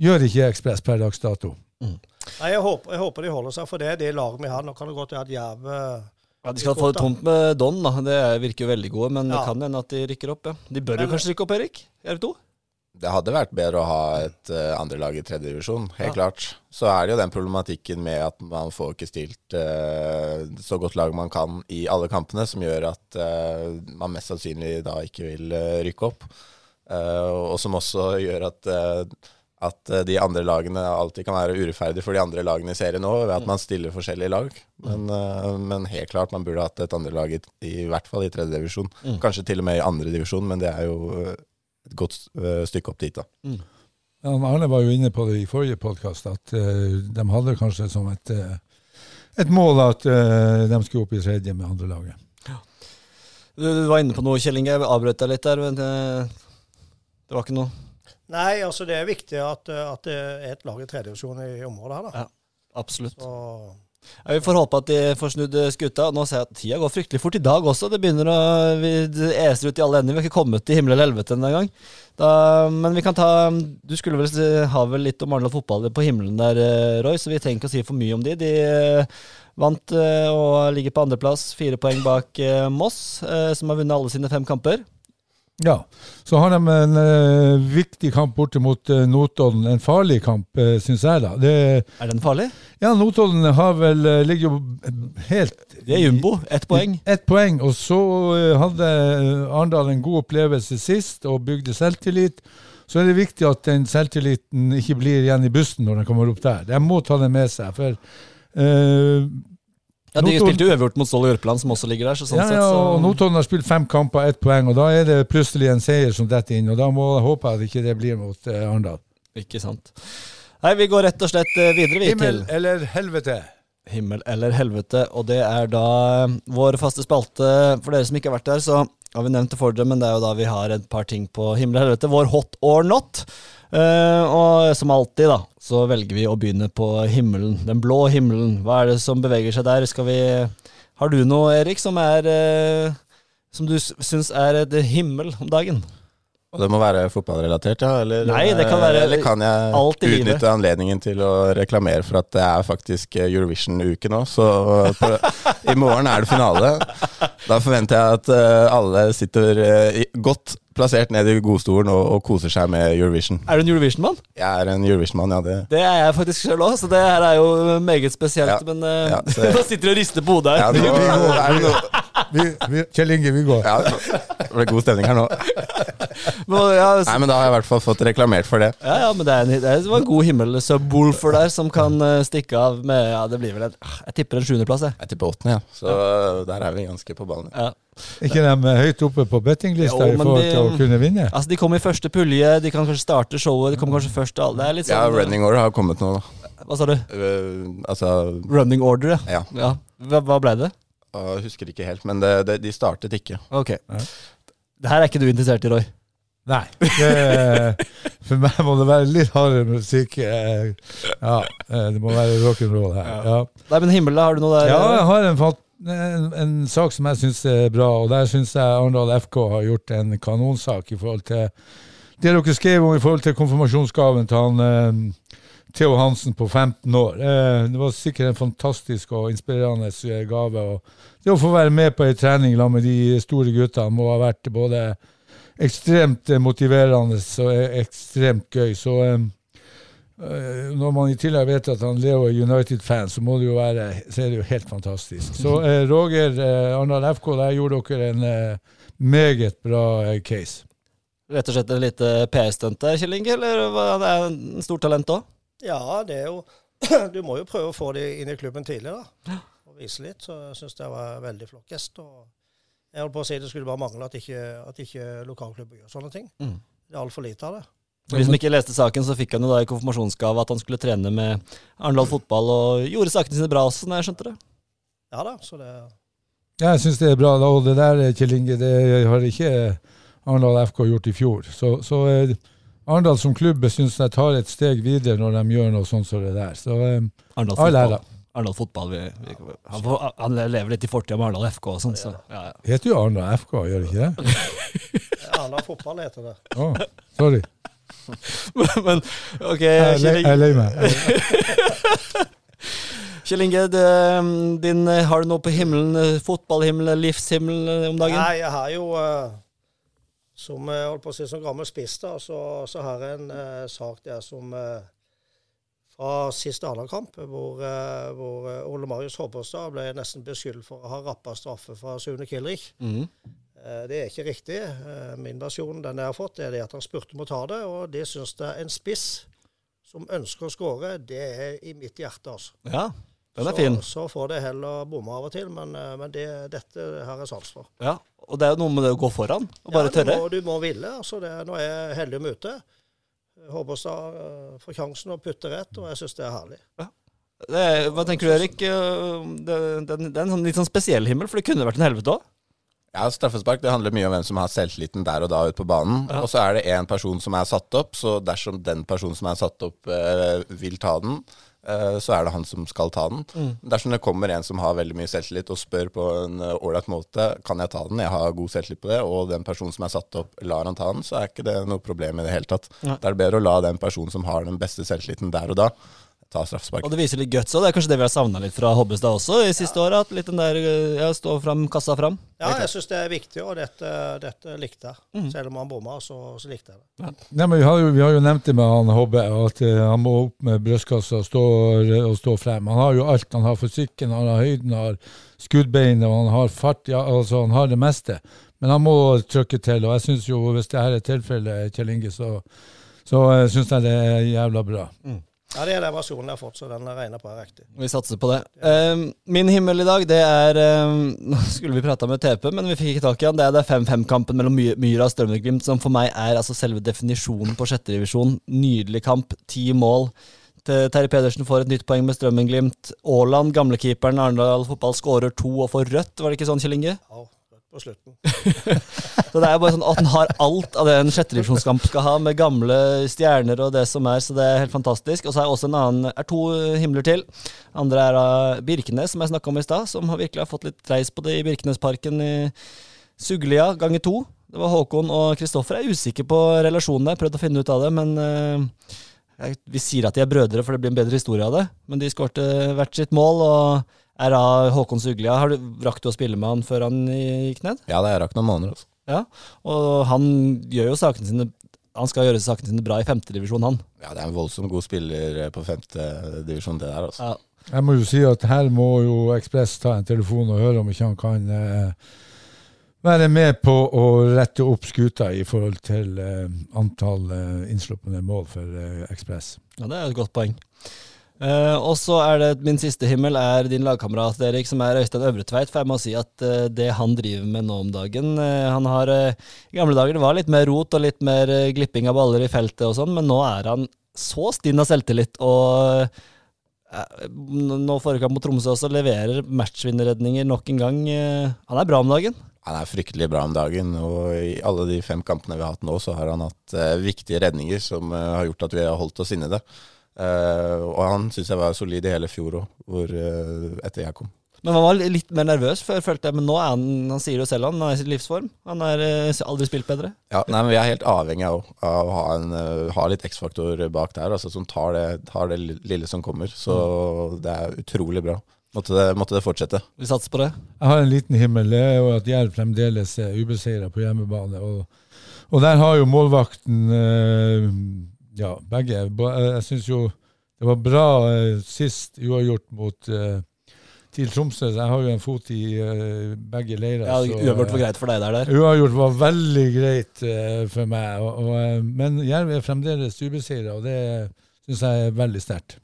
gjør ikke Ekspress per dags dato. Nei, jeg håper, jeg håper de holder seg, for det er det laget vi har. Nå kan det godt være at Jerv eh, Ja, de skal få det tomt med Don, da. Det virker jo veldig gode, men det kan hende at de rykker opp, ja. De bør jo kanskje rykke opp, Erik? Jerv 2? Det hadde vært bedre å ha et uh, andrelag i tredje divisjon, helt Ja. klart. Så er det jo den problematikken med at man får ikke stilt uh, så godt lag man kan i alle kampene, som gjør at uh, man mest sannsynlig da ikke vil eh, rykke opp. Eh, og som også gjør at, eh, at eh, de andre lagene alltid kan være urettferdige for de andre lagene i serien òg, ved at man stiller forskjellige lag. Men, eh, men helt klart, man burde hatt et andre lag i, i hvert fall i tredje divisjon. Kanskje til og med i andre divisjon, men det er jo eh, et godt stykke opp dit, da. Ja, Arne var jo inne på det i forrige podkast, at uh, de hadde kanskje som et, uh, et mål at uh, de skulle opp i tredje med andre laget. Du, du var inne på noe, Kjell Inge. Jeg avbrøt deg litt der. Men det, det var ikke noe Nei, altså det er viktig at, eh, at det er et lag i tredjedivisjon i området her. da. Ja. Absolutt. Så, Ja, vi får håpe at de får snudd eh, skuta. Nå ser jeg at tida går fryktelig fort i dag også. Det begynner å vi, eser ut i alle ender. Vi har ikke kommet til himmel eller helvete ennå engang. Men vi kan ta Du skulle vel eh, ha vel litt om Arendal fotball på himmelen der, Roy, så vi trenger ikke å si for mye om de. De vant og ligger på andreplass, fire poeng bak Moss, som har vunnet alle sine fem kamper. Ja, så har de en eh, viktig kamp borte mot uh, Notodden. En farlig kamp, uh, syns jeg. da. Det, Er den farlig? ja, Notodden har vel, eh, ligger jo helt Det er jumbo. Ett poeng. Ett poeng. Og så eh, hadde Arendal en god opplevelse sist og bygde selvtillit. så er det viktig at den selvtilliten ikke blir igjen i bussen når den kommer opp der. De må ta den med seg. for eh, Ja, De Notodden- spilte uavgjort mot Ståle Jørpeland, som også ligger der. så sånn ja, ja, og Notodden har spilt fem kamper, ett poeng, og da er det plutselig en seier som detter inn. og Da må jeg håpe at ikke det blir mot eh, Arendal. Ikke sant. Nei, vi går rett og slett eh, videre, vi, Himmel til eller helvete? himmel eller helvete. Og det er da eh, vår faste spalte. For dere som ikke har vært der, så har vi nevnt det for dere, men det er jo da vi har et par ting på himmel og helvete. Vår hot or not. Eh, og som alltid, da, så velger vi å begynne på himmelen. Den blå himmelen. Hva er det som beveger seg der? Skal vi Har du noe, Erik, som er uh, Som du syns er et himmel om dagen? Og det må være fotballrelatert, ja? Eller, Nei, det kan være eller kan jeg alt i livet. utnytte anledningen til å reklamere for at det er faktisk Eurovision-uke nå? Så på, i morgen er det finale. Da forventer jeg at eh, alle sitter eh, godt plassert ned i godstolen og, og koser seg med Eurovision. Er du en Eurovision-mann? Jeg er en Eurovision-mann, ja. Det. Det er jeg faktisk selv òg, så det her er jo meget spesielt. Ja. Men eh, Ja, så- nå sitter du og rister på hodet Ja, her. nå er det noe Vi, vi, Kjell Inge, vi går. ja, Det ble god stemning her nå. Men, ja, så, Nei, men Da har jeg i hvert fall fått reklamert for det. ja, ja, men det, er en, det var en god himmel. Subwoolfer der som kan eh, stikke av med Ja, det blir vel en Jeg tipper en sjuendeplass, jeg. Jeg tipper åttende, ja. Så eh, der er vi ganske på ballen. Ja. Ikke de eh, høyt oppe på bettinglista i forhold de- til å kunne vinne? Altså, De kommer i første pulje, de kan kanskje starte showet, de kommer kanskje først til alle. Det er litt sånn Ja, eh, running order har kommet nå, da. Hva sa du? Uh, altså Running order, ja. Ja. ja. Hva, hva ble det? Jeg husker ikke helt, men det, det, de startet ikke. Ok. Det her er ikke du interessert i, Roy. Nei. Det, for meg må det være litt hardere musikk. eh, Ja, det må være rock'n'roll her. Ja. Nei, men himmel, da, har du noe der? Ja, jeg har en, fat- en, en sak som jeg syns er bra, og der syns jeg Arendal FK har gjort en kanonsak i forhold til det dere skrev om i forhold til konfirmasjonsgaven til han eh, Theo Hansen på 15 år. Eh, det var sikkert en fantastisk og inspirerende eh, gave. og Det å få være med på ei trening sammen med de store guttene må ha vært både ekstremt eh, motiverende og eh, ekstremt gøy. Så eh, Eh, Når man i tillegg vet at han Leo er United-fan, så må det jo være så er det jo helt fantastisk. Så eh, Roger eh, Arendal FK, der gjorde dere en eh, meget bra eh, case. Rett og slett et lite PR-stunt der, Kjell Inge? Eller var det er en stort talent òg? Ja, det er jo Du må jo prøve å få dem inn i klubben tidlig, da. Og vise litt. Så jeg syns det var en veldig flott gest. Og jeg holdt på å si det skulle bare mangle at ikke, at ikke lokalklubber gjør sånne ting. Mm. Det er altfor lite av det. For de som ikke leste saken, så fikk han jo da i konfirmasjonsgave at han skulle trene med Arendal fotball, og gjorde sakene sine bra også, når jeg skjønte det. Ja da, så det Ja, jeg syns det er bra. Og det der, Kjell Inge, det har ikke Arendal FK gjort i fjor. Så, så eh, Arendal som klubb syns jeg tar et steg videre når de gjør noe sånt som det der. Så eh, Arendal all fotball. ære. Arendal fotball vi, vi, han, han lever litt i fortida med Arendal FK og sånn, så ja, ja. Heter jo Arendal FK, gjør det ikke det? Arendal fotball heter det. Oh, sorry. Men ok, Jeg løy meg. Kjell Inge din, har du noe på himmelen? fotballhimmel, Fotballhimmelen, livshimmelen eh, om dagen? Nei, jeg har jo eh, Som jeg holdt på å si, som gammel spiss, da, så, så har jeg en eh, sak der som eh, fra sist Arendal-kamp, hvor, eh, hvor eh, Ole Marius Håbåstad ble nesten beskyldt for å ha rappa straffe fra Sune Kilrich. Mhm. Eh, Det er ikke riktig. Eh, Min versjon den jeg har fått, er det at han spurte om å ta det, og det syns jeg en spiss som ønsker å skåre, det er i mitt hjerte, altså. Ja, den er så, fin. Så får det heller bomme av og til, men, eh, men det, dette har jeg sans for. Ja, og det er jo noe med det å gå foran, og bare ja, tørre. Du må, du må ville. altså det, Nå er jeg heldig om ute. Håbåstad uh, får sjansen å putte rett, og jeg syns det er herlig. Det er, hva tenker du, Erik? Det, det, det er en sånn litt sånn spesiell himmel, for det kunne vært en helvete òg. Ja, Straffespark det handler mye om hvem som har selvtilliten der og da ute på banen. Ja. Og så er det én person som er satt opp, så dersom den personen som er satt opp, eh, vil ta den, eh, så er det han som skal ta den. Mm. Dersom det kommer en som har veldig mye selvtillit og spør på en eh, ålreit måte kan jeg ta den, jeg har god selvtillit på det, og den personen som er satt opp, lar han ta den, så er ikke det noe problem i det hele tatt. Ja. Det er bedre å la den personen som har den beste selvtilliten der og da, ta straffespark. Og det viser litt guts òg. Det er kanskje det vi har savna litt fra Hobbestad også i siste året. At litt den der eh, ja, stå fram, kassa fram. Ja, jeg syns det er viktig, og dette, dette likte jeg. Selv om han bomma, så, så likte jeg det. Nei, men vi, har jo, vi har jo nevnt det med han Hobbe, at eh, han må opp med brystkassa og stå, og stå frem. Han har jo alt. Han har fysikken, han har høyden, han har skuddbeinet, og han har fart. Ja, altså han har det meste. Men han må trykke til. Og jeg syns jo, hvis det her er tilfellet, Kjell Inge, så, så syns jeg det er jævla bra. Ja, Det er den versjonen jeg har fått, så den regner på er riktig. Vi satser på det. Eh, min himmel i dag, det er eh, Nå skulle vi prata med TP, men vi fikk ikke tak i han. Det er 5-5-kampen mellom Myra og Strømmen-Glimt, som for meg er altså selve definisjonen på sjetterevisjon. Nydelig kamp. Ti mål. Terje Pedersen får et nytt poeng med Strømmen-Glimt. Aaland, gamlekeeperen Arendal fotball, skårer to og får rødt. Var det ikke sånn, Kjell Inge? Ja, på slutten. Så det er bare sånn at han har alt av det en sjetterevisjonskamp skal ha, med gamle stjerner og det som er, så det er helt fantastisk. Og så er også en annen, er to himler til. Andre er av Birkenes, som jeg snakka om i stad, som har virkelig har fått litt reis på det i Birkenesparken i Suglia ganger to. Det var Håkon og Kristoffer. Jeg er usikker på relasjonen der, prøvd å finne ut av det, men uh, jeg, vi sier at de er brødre, for det blir en bedre historie av det. Men de skårte hvert sitt mål, og er da Håkon Suglia. Har du, rakk du å spille med han før han gikk ned? Ja, det rakk noen måneder. Også. Ja, og han gjør jo sakene sine Han skal gjøre sakene sine bra i femtedivisjon, han. Ja, det er en voldsomt god spiller eh, på femtedivisjon, det der. altså. Ja. Jeg må jo si at her må jo Ekspress ta en telefon og høre om ikke han kan eh, være med på å rette opp skuta i forhold til eh, antall eh, innslupne mål for eh, Ekspress. ja, det er et godt poeng. Eh, og så er det min siste himmel er din lagkamerat Erik, som er Øystein Øvretveit. For jeg må si at uh, det han driver med nå om dagen uh, Han har I gamle dager det var litt mer rot og litt mer glipping av baller i feltet og sånn, men nå er han så stinn av selvtillit og nå forrige kamp mot Tromsø også leverer matchvinnerredninger nok en gang. Han er bra om dagen. Han er fryktelig bra om dagen, og i alle de fem kampene vi har hatt nå, så har han hatt viktige redninger som har gjort at vi har holdt oss inne i det. Eh, og han syns jeg var solid i hele fjor òg, etter jeg kom. Men han var litt mer nervøs før, følte jeg. Men nå er han han sier jo selv han er i sin livsform. Han har aldri spilt bedre. Ja, nei, men Vi er helt avhengig av, av å ha, en, eh, ha litt X-faktor bak der, altså, som tar det, tar det lille som kommer. Så det er utrolig bra. Måtte det, måtte det fortsette. Vi satser på det. Jeg har en liten himmel, det er jo at Jerv fremdeles er ubeseira på hjemmebane. Og, og der har jo målvakten eh, Ja, begge. Jeg syns jo det var bra eh, sist uavgjort mot eh, TIL Tromsø. så Jeg har jo en fot i eh, begge leirer. Ja, Uavgjort eh, var greit for deg der. der. Uavgjort var veldig greit eh, for meg. Og, og, eh, men Jerv er fremdeles ubeseira, og det syns jeg er veldig sterkt.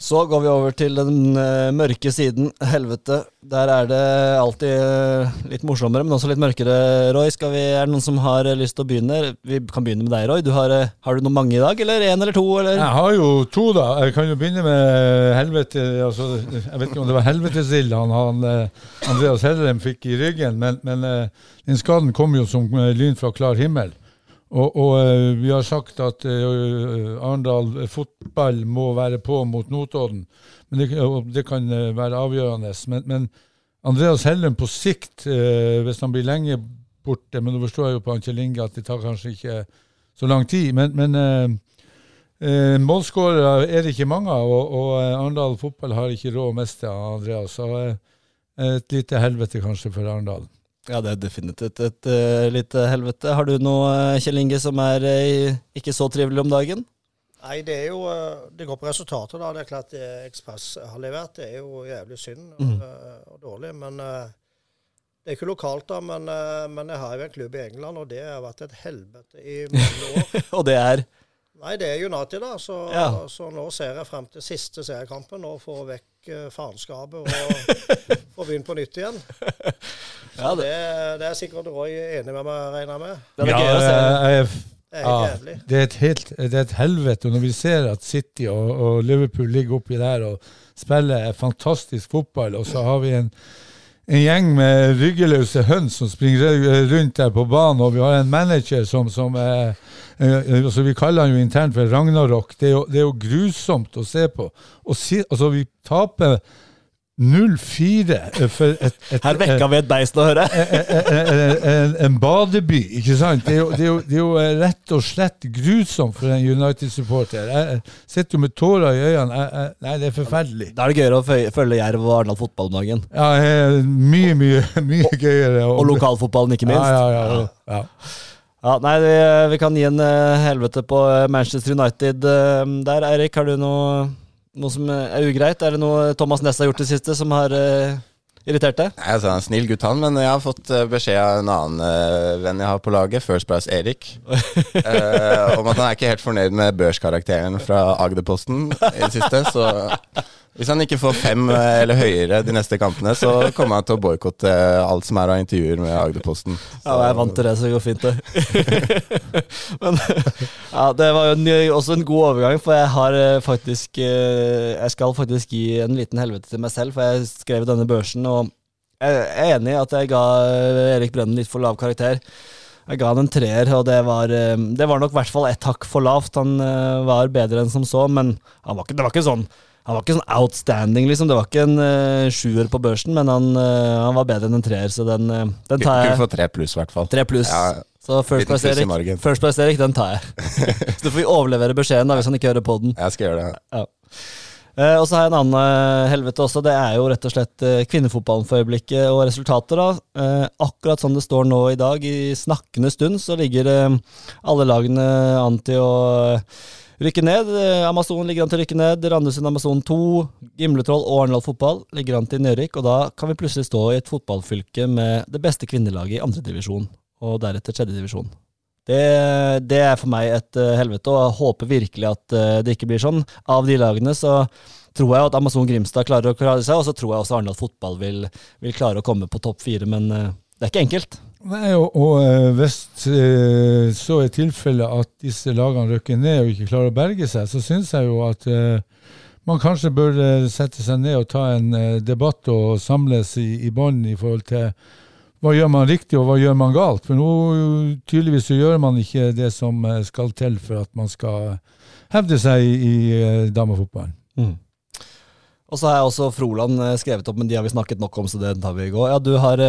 Så går vi over til den eh, mørke siden, helvete. Der er det alltid eh, litt morsommere, men også litt mørkere, Roy. Vi, er det noen som har eh, lyst til å begynne? Vi kan begynne med deg, Roy. Du har, har du noen mange i dag, eller én eller to? Eller? Jeg har jo to, da. Jeg kan jo begynne med helvete altså, Jeg vet ikke om det var helvetesild han, han Andreas Hellerem fikk i ryggen, men, men den skaden kom jo som lyn fra klar himmel. Og, og eh, vi har sagt at eh, Arendal fotball må være på mot Notodden. Det, og det kan eh, være avgjørende. Men, men Andreas Hellum på sikt, hvis han blir lenge borte Men nå forstår jeg jo på Kjell Inge at det tar kanskje ikke så lang tid. Men, men eh, målskårere er det ikke mange av, og, og Arendal fotball har ikke råd å miste Andreas. Så eh, et lite helvete kanskje for Arendal. Ja, det er definitivt et, et, eh, lite helvete. Har du noe, eh, Kjell Inge, som er uh, ikke så trivelig om dagen? Nei, det er jo eh, Det går på resultatet, da. Det er klart det Ekspress har levert. Det er jo jævlig synd Mm. eh, og dårlig. Men eh, det er ikke lokalt, da. Men, eh, men jeg har jo en klubb i England, og det har vært et helvete i mange år. Og det er Nei, det er United, da. Så, Ja. så nå ser jeg frem til siste seriekampen og få vekk eh, faenskapet og få begynne på nytt igjen. Ja, det, det, det er sikkert Roy enig med meg, regner med. det er ja, jeg Ja, det er et, helt, det er et helvete. Og når vi ser at City og, og Liverpool ligger oppi der og spiller fantastisk fotball, og så har vi en, en gjeng med ryggeløse høns som springer rundt der på banen, og vi har en manager som, som er eh, altså Vi kaller han jo internt for Ragnarok. Det er jo, det er jo grusomt å se på. Og si, altså, vi taper 0-4 eh, for et, et, Her vekka vi et beist å høre. en, en, en badeby, ikke sant? Det er, jo, det, er jo, det er jo eh, rett og slett grusomt for en United-supporter. Jeg sitter jo med tårer i øynene. Jeg, jeg, nei, det er forferdelig. Da er det gøyere å følge Jerv og Arendal fotball om dagen. Ja, mye, mye, mye, og, gøyere. Og lokalfotballen, ikke minst. Ja, ja, ja, ja. Ja, nei, vi, vi kan gi en eh, helvete på eh, Manchester United eh, der. Eirik, har du noe, noe som er ugreit? Er det noe Thomas Næss har gjort det siste som har uh, irritert deg? Nei, altså, han er en snill gutt, han, men jeg har fått eh, beskjed av en annen uh, venn jeg har på laget, First Price Erik, uh, om at han er ikke helt fornøyd med børskarakteren fra Agderposten i det siste. Så hvis han ikke får fem eh, eller høyere de neste kampene, så kommer han til å boikotte alt som er av intervjuer med Agderposten. Ja, jeg er vant til det, så det går fint, det. Men ja, det var jo en, også en god overgang, for jeg har eh, faktisk eh, Jeg skal faktisk gi en liten helvete til meg selv, for jeg skrev denne børsen, og jeg er enig i at jeg ga eh, Erik Brønnen litt for lav karakter. Jeg ga han en treer, og det var, eh, det var nok i hvert fall ett hakk for lavt. Han eh, var bedre enn som så, men var ikke, det var ikke sånn han var ikke sånn outstanding, liksom. Det var ikke en uh, sjuer på børsen, men han, uh, han var bedre enn en treer, så den, uh, den tar jeg. Du får tre pluss, i hvert fall. Tre pluss. Ja, Så first place, Erik, first place Erik, den tar jeg. så du får overlevere beskjeden da, hvis han ikke hører på den. jeg skal gjøre det. Ja. Uh, og så har jeg en annen helvete også. Det er jo rett og slett kvinnefotballen for øyeblikket og resultater. da. Akkurat som det står nå i dag, i snakkende stund, så ligger alle lagene an til å rykke ned. Eh, Amazon ligger an til å rykke ned. Randesund Amazon 2, Gimletroll og Arendal fotball ligger an til nedrykk. Og da kan vi plutselig stå i et fotballfylke med det beste kvinnelaget i andredivisjon, og deretter tredjedivisjon. Det, det er for meg et eh, helvete, og jeg håper virkelig at eh, det ikke blir sånn. Av de lagene så tror jeg at Amazon Grimstad klarer å klare seg, og så tror jeg også Arendal fotball vil, vil klare å komme på topp fire, men det er ikke enkelt. Nei, og, og eh, hvis eh, så er tilfellet at disse lagene rykker ned og ikke klarer å berge seg, så syns jeg jo at eh, man kanskje bør sette seg ned og ta en debatt og samles i, i bånd i forhold til hva gjør man riktig og hva gjør man galt. For nå tydeligvis så gjør man ikke det som skal til for at man skal hevde seg i, i damefotballen. Mm. Og så har jeg også Froland skrevet opp, men de har vi snakket nok om, så det tar vi i går. Ja, du har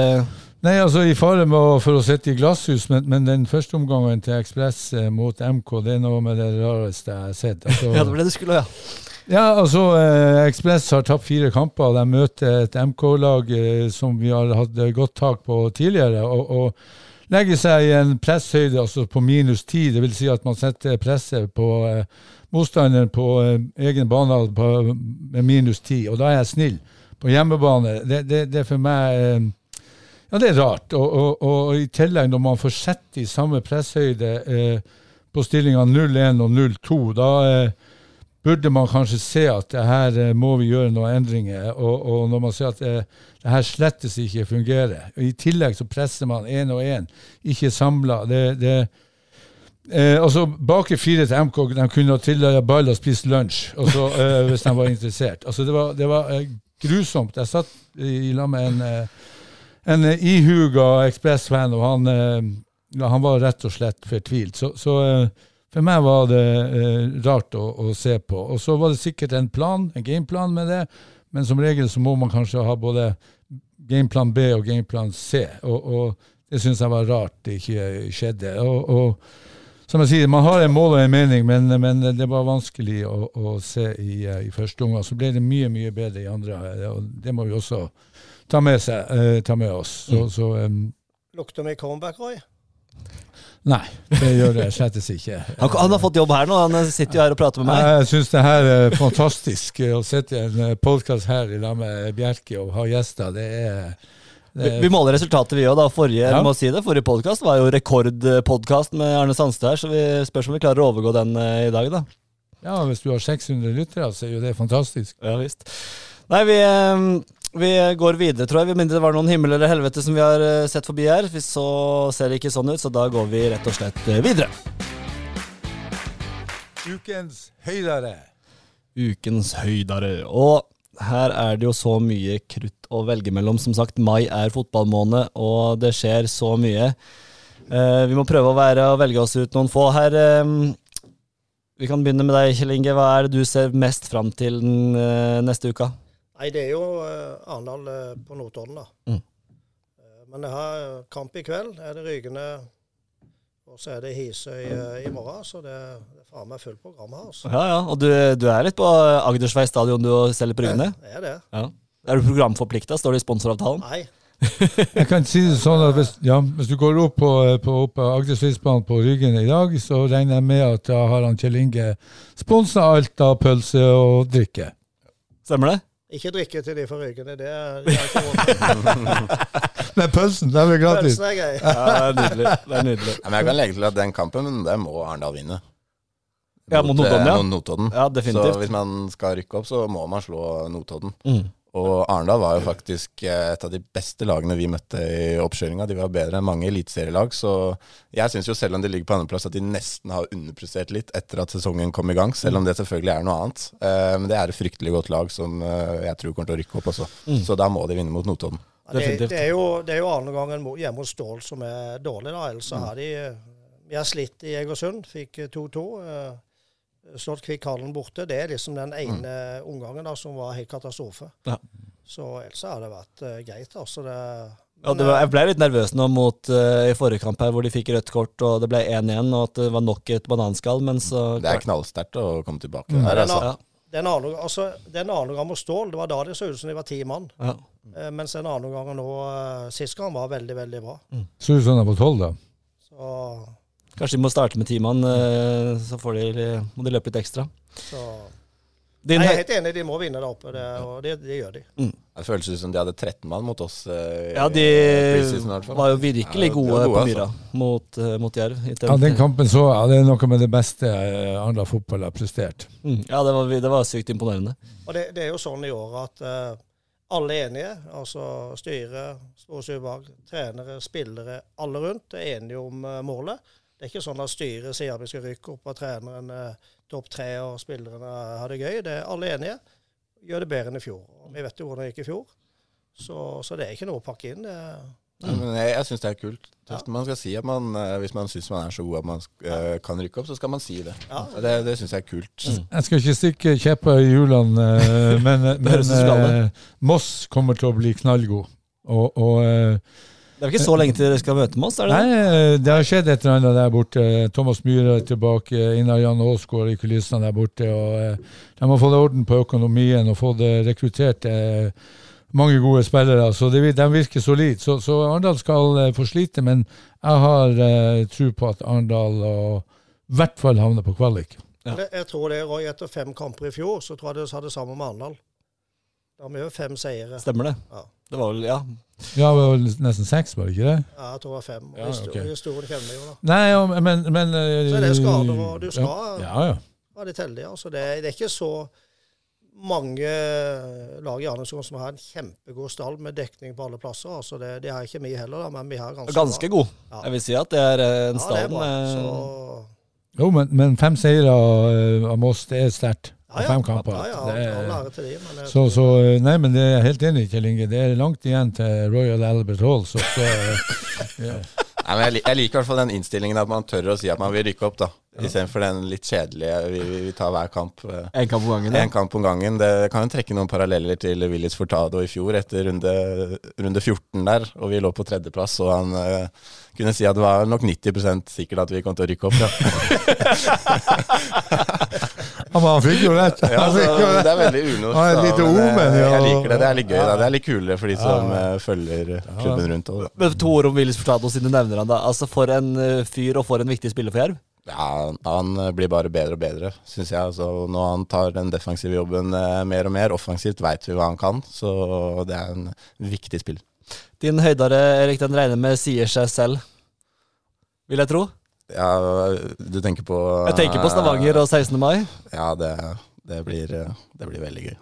Nei, altså i fare med for å sitte i glasshus, men, men den første omgangen til Ekspress eh, mot MK, det er noe med det rareste jeg har sett. Altså, Ja, det var det du skulle, ja. Ja, altså eh, Ekspress har tapt fire kamper. De møter et MK-lag eh, som vi har hatt eh, godt tak på tidligere. og, og legger seg i en presshøyde altså på minus ti. Det vil si at man setter presset på eh, motstanderen på eh, egen bane på, med minus ti. Og da er jeg snill. På hjemmebane. Det, det, det er for meg eh, Ja, det er rart. Og, og, og i tillegg, når man får sett i samme presshøyde eh, på stillinga 0-1 og 0-2, da eh, burde man kanskje se at her eh, må vi gjøre noen endringer. Og, og når man ser at det, det her slettes ikke fungerer. I tillegg så presser man én og én, ikke samla. Det, det, eh, altså Bakre fire til MK de kunne ha trilla ball og spist lunsj også, eh, hvis de var interessert. Altså Det var, det var eh, grusomt. Jeg satt i lag med en, eh, en eh, ihuga Ekspress-fan, og han, eh, han var rett og slett fortvilt. Så, så eh, for meg var det rart å, å se på. Og så var det sikkert en plan, en gameplan med det, men som regel så må man kanskje ha både gameplan B og gameplan C. Og, og det syns jeg var rart det ikke skjedde. Og, og som jeg sier, man har en mål og en mening, men, men det var vanskelig å, å se i, i første omgang. Så ble det mye, mye bedre i andre, og det må vi også ta med, seg, eh, ta med oss. Så, så um, Lukter vi comeback, Roy? nei, det gjør det slettes ikke. Han, han har fått jobb her nå, han sitter jo her og prater med meg. Jeg syns det her er fantastisk eh, å sitte i en podkast her i lag med Bjerke og ha gjester. Det er, Vi, det vi måler resultatet, vi òg. Forrige, Ja. si forrige podkast var jo rekordpodkast med Arne Sandstad her, så vi spørs om vi klarer å overgå den eh, i dag, da. ja, hvis du har 600 lyttere, så er jo det fantastisk. Ja visst. Nei, vi, eh, vi går videre, tror jeg. Med mindre det var noen himmel eller helvete som vi har eh, sett forbi her. Så ser det ikke sånn ut, så da går vi rett og slett eh, videre. Ukens høydare. Ukens høydare. Og her er det jo så mye krutt å velge mellom. Som sagt, mai er fotballmåned, og det skjer så mye. Eh, vi må prøve å være og velge oss ut noen få her. Vi kan begynne med deg, Kjell Inge. Hva er det du ser mest fram til den, neste uka? Nei, det er jo eh, Arendal eh, på Notodden, da. Mm. Eh, Men jeg har kamp i kveld. Er det Rygene og så er det Hisøy i morgen. Så det, det er faen meg fullt program her. Altså. Ja, ja. Og du, du er litt på Agdersvei stadion du og selger på Rygne? Det er det. Ja. Er du programforplikta? Står det i sponsoravtalen? Nei. Jeg kan si det sånn at hvis, ja, hvis du går opp på, på, på Agdersveisbanen på Ryggen i dag, så regner jeg med at da har han Kjell Inge sponsa alt av pølse og drikke. Stemmer det? Ikke drikke til de får Rygende. Det er ikke råd til. Men pølsen, den blir gratis. Pølsen er grei. Ja, det er nydelig. Det er nydelig. Ja, men jeg kan legge til at den kampen, men det må Arendal vinne. Ja, mot Notodden, ja. mot Notodden. Ja, definitivt. Så hvis man skal rykke opp, så må man slå Notodden. Mm. Og Arendal var jo faktisk eh, et av de beste lagene vi møtte i oppkjøringa. De var bedre enn mange eliteserielag, så jeg syns jo selv om de ligger på andreplass, at de nesten har underprestert litt etter at sesongen kom i gang, selv om det selvfølgelig er noe annet. Eh, Men det er et fryktelig godt lag som eh, jeg tror kommer til å rykke opp også. Mm. Så da må de vinne mot Notodden. Ja, Det, det, er jo, det er jo andre gangen hjemme hos Stål som er dårlig, da. Ellers Mm. så har de Vi har slitt i Egersund. Fikk eh, 2-2. Eh, Slått Kvikk Hallen borte. Det er liksom den ene omgangen da som var helt katastrofe. Mm. Ja. Så ellers har det vært uh, greit. altså det Ja, det var, jeg ble litt nervøs nå mot uh, i forrige kamp her, hvor de fikk rødt kort og det ble 1-1, og at det var nok et bananskall, men så Det er knallsterkt å komme tilbake Mm. her, den, altså. a- den andre, altså, den andre gangen mot Stål, det var da det så ut som de var ti mann. ja. Uh, Mens den andre gangen nå, uh, sist gang, var veldig, veldig bra. Så ut som de på tolv, da. Så, Kanskje de må starte med ti mann, eh, så får de, må de løpe litt ekstra. så Din, Nei, Jeg er helt enig, de må vinne der oppe, det, og det, det gjør de. Det føles ut som de hadde 13 mann mot oss. eh, ja, de var jo virkelig Ja, gode, på på altså. Mot, eh, mot Jerv. Ja, Den kampen så jeg. Det er noe med det beste eh, Arendal fotball har prestert. Mm, ja, det var, det var sykt imponerende. Og det, det er jo sånn i år at uh, alle er enige. Altså styre, Storsubag, trenere, spillere, alle rundt er enige om uh, målet. Det er ikke sånn at styret sier at vi skal rykke opp og treneren eh, topp tre og spillerne har det gøy. Det er alle enige. Gjør det bedre enn i fjor. Og vi vet jo hvordan det gikk i fjor. Så, så det er ikke noe å pakke inn. Det, Ja, men jeg, jeg syns det er kult. Tøft. Man skal si at man, eh, Hvis man syns man er så god at man uh, kan rykke opp, så skal man si det. ja, Det, det syns jeg er kult. Jeg skal ikke stikke kjepper i hjulene, men, men eh, Moss kommer til å bli knallgod. Og, og eh, Det er ikke så lenge til dere skal møte med oss? er det Nei, det? eh, det har skjedd et eller annet der borte. Thomas Myhre er tilbake, Inar Jan Aasgaard i kulissene der borte. og eh, De har fått orden på økonomien og fått eh, rekruttert mange gode spillere. så det, De virker solide. Så, så Arendal skal få slite, men jeg har eh, tro på at Arendal i hvert fall havner på kvalik. Ja. Jeg tror det, Roy, etter fem kamper i fjor, så tror jeg det sa det samme med Arendal. Da har vi jo fem seire. Stemmer det? Ja. Det var vel, ja. Ja, det var nesten seks, var det ikke det? Ja, jeg tror det var fem. Og Ja, okay. ok. Historien kjenner vi jo, da. Nei, ja, men, men eh, Så er det skader, og du skal Ja, ja. ja. være litt heldig. Altså. Det, det er ikke så mange lag i Arendalsskolen som har en kjempegod stall med dekning på alle plasser. Altså det, det har ikke vi heller, da, men vi har ganske, Ganske god. Ja. Jeg vil si at det er eh, en Ja, stall med Så, Jo, men, men fem seire av av Moss, det er sterkt. Ja, ja. Fem kamper. Ja, ja, er- Så, så eh, Nei, men det er jeg helt enig i, Kjell Inge. Det er langt igjen til Royal Albert Hall. Så, så eh, ja. Nei, men jeg, jeg liker i hvert fall den innstillingen at man tør å si at man vil rykke opp, da. Istedenfor den litt kjedelige vi, vi, vi tar hver kamp. eh, en kamp om gangen. En kamp om gangen. Det kan jo trekke noen paralleller til Willis Fortado i fjor, etter runde, runde 14 der, og vi lå på tredjeplass, og han uh, kunne si at det var nok 90% sikkert at vi kom til å rykke opp. Ja. Ja, men han fikk jo rett. Ja, altså, fikk jo det er veldig unorsk. Ja, et da, lite omen, ja. Jeg liker det. Det er litt gøy. da Det er litt kulere for de som Ja. eh, følger klubben rundt. også. Men to ord om Willis Furtado, siden du nevner han da. Altså For en eh, fyr, og for en viktig spiller for Jerv. Ja, han blir bare bedre og bedre, syns jeg. Altså, når han tar den defensive jobben eh, mer og mer, offensivt veit vi hva han kan. Så det er en viktig spill. Din høydare, Erik, den regner med sier seg selv, vil jeg tro. Ja, du tenker på Jeg tenker på Stavanger og 16. mai. Ja, det, det, blir, det blir veldig gøy.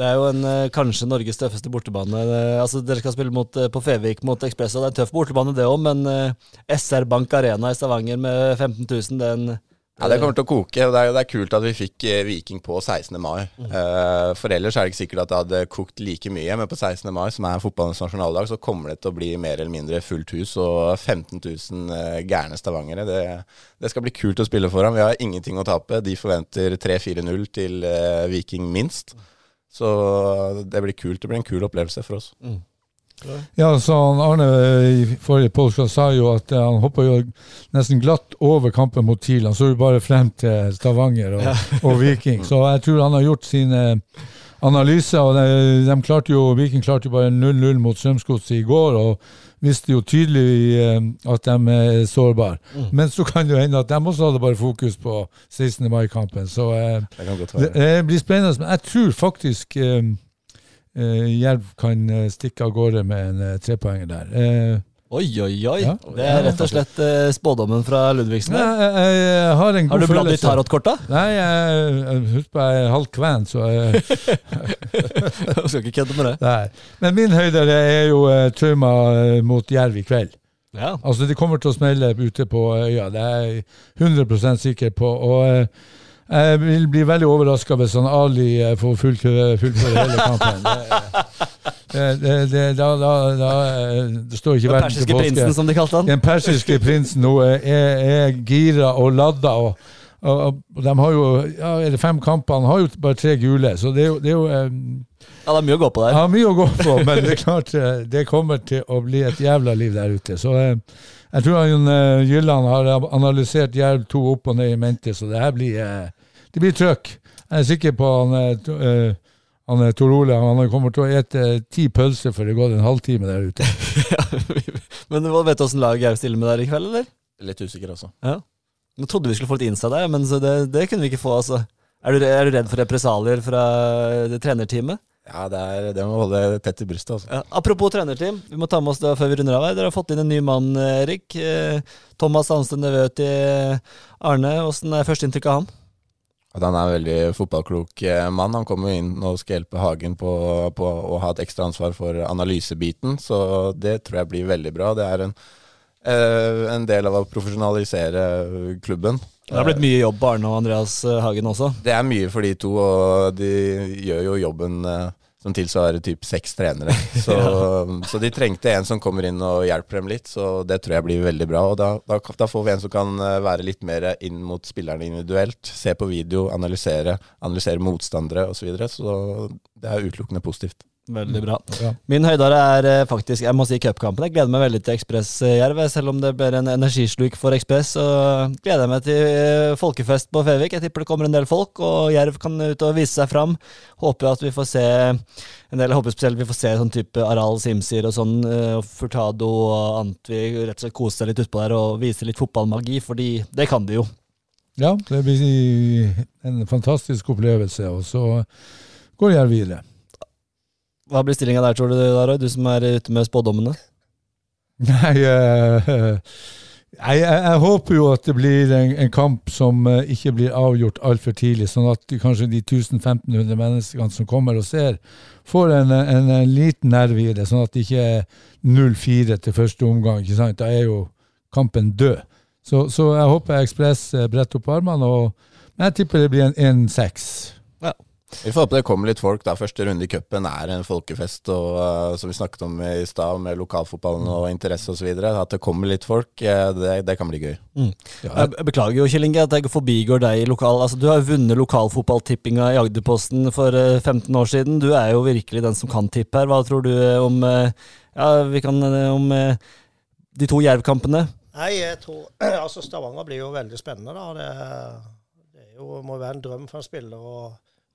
Det er jo en, eh, kanskje Norges tøffeste bortebane. Altså Dere skal spille mot, eh, på Fevik mot Ekspresso. Det er en tøff bortebane, det òg, men eh, SR Bank Arena i Stavanger med 15 000, den Ja, Det kommer til å koke. og Det er, det er kult at vi fikk eh, Viking på 16. mai. Eh, for ellers er det ikke sikkert at det hadde kokt like mye, men på 16. mai, som er fotballens nasjonaldag, så kommer det til å bli mer eller mindre fullt hus og 15 000 eh, gærne stavangere. Det, det skal bli kult å spille foran. Vi har ingenting å tape. De forventer 3-4-0 til Viking minst. Så det blir kult. Det blir en kul opplevelse for oss. Ja, så Arne i forrige podcast sa jo at eh, han hoppa jo nesten glatt over kampen mot TIL. Han så jo bare frem til Stavanger og, og Viking. Så jeg tror han har gjort sine analyser. og de, de klarte jo, Viking klarte jo bare 0-0 mot Strømsgodset i går. og visste jo tydelig eh, at de er sårbare. Men så kan det jo hende at de også hadde bare fokus på 16. mai-kampen. Så eh, Det det eh, blir spennende. Men jeg tror faktisk eh, eh, Jerv kan eh, stikke av gårde med en eh, trepoenger der. Eh, Oi, oi, oi. Ja. Det er rett og slett eh, spådommen fra Ludvigsen. jeg, har en god Har du bladd i følelse. tarotkorta? Nei, jeg, husk på jeg er halvt kven, så jeg, skal ikke kødde med det. nei. Men min høyde er jo eh, Trauma eh, mot Jerv i kveld. Ja. Altså, det kommer til å smelle ute på øya, det er jeg 100% sikker på. Og eh, jeg vil bli veldig overraska hvis han Ali eh, får fullføre, fullføre hele kampen. Det, det, det, da, da, da eh, det står ikke Den verden til persiske prinsen, som de kalte han. Den persiske prinsen nå er, er gira og ladda. Og, og, de har jo ja, er det fem kamper, han har jo bare tre gule, så det er jo, det er jo um, Ja, det er mye å gå på der. Ja, mye å gå på, men det er klart det kommer til å bli et jævla liv der ute. Så eh, jeg tror han uh, Gylland har analysert Jerv 2 opp og ned i mente, så det her blir uh, det blir trøkk. Jeg er sikker på han, uh, to- eh, han Tor Ole han kommer til å ete ti pølser før det går en halvtime der ute. Men hva vet du åssen lag Jerv stiller med der i kveld, eller? Litt usikker også. Nå trodde vi skulle få litt innside der, men så det, det kunne vi ikke få, altså. Er du, er du redd for represalier fra det trenerteamet? Ja, det, er, det må holde tett i brystet. Altså. Ja, apropos trenerteam, vi må ta med oss det før vi runder av her. Dere har fått inn en ny mann, Erik. Eh, Thomas Hansen, nevø til Arne. Åssen er førsteinntrykket av han? At han er en veldig fotballklok eh, mann. Han kommer inn og skal hjelpe Hagen på, på å ha et ekstra ansvar for analysebiten, så det tror jeg blir veldig bra. Det er en, eh, en del av å profesjonalisere klubben. Det har blitt mye jobb på Arne og Andreas Hagen også. Det er mye for de to, og de gjør jo jobben eh, som tilsvarer typ seks trenere. Så, så de trengte en som kommer inn og hjelper dem litt, så det tror jeg blir veldig bra. Og da, da, da får vi en som kan eh, være litt mer inn mot spillerne individuelt. Se på video, analysere, analysere motstandere osv. Så, videre. så det er utelukkende positivt. Veldig bra. Ja. Min høydare er eh, faktisk jeg må si cupkampen. Jeg gleder meg veldig til Ekspress Jerv. Selv om det blir en energisluk for Ekspress, så gleder jeg meg til eh, folkefest på Fevik. Jeg tipper det kommer en del folk, og Jerv kan ut og vise seg fram. Håper at vi får se en del, jeg håper spesielt vi får se sånn type Aral Simsir og sånn, eh, og Furtado og Antvi rett og slett kose seg litt utpå der og vise litt fotballmagi, fordi det kan de jo. Ja, det blir en fantastisk opplevelse, og så går Jerv videre. Hva blir stillinga der, tror du, Daroy? Du som er ute med spådommene? Nei, eh, nei jeg, jeg håper jo at det blir en, en kamp som eh, ikke blir avgjort altfor tidlig, sånn at kanskje de 1500 menneskene som kommer og ser, får en, en, en liten nerve i det, sånn at det ikke er 0-4 til første omgang. ikke sant? Da er jo kampen død. Så, så jeg håper Ekspress eh, bretter opp armene, og jeg tipper det blir en 1-6. Vi får håpe det kommer litt folk. da Første runde i cupen er en folkefest, og uh, som vi snakket om i stad, med lokalfotballen og interesse osv. At det kommer litt folk, uh, det, det kan bli gøy. Ja, Jeg beklager jo, Kjell Inge, at jeg forbigår deg i lokal... Altså, du har jo vunnet lokalfotballtippinga i Agderposten for eh, 15 år siden. Du er jo virkelig den som kan tippe her. Hva tror du eh, om eh, Ja, vi kan eh, om eh, de to Jerv-kampene? Nei, jeg tror Altså, Stavanger blir jo veldig spennende, da. Det, det er jo, må jo være en drøm for en spiller å,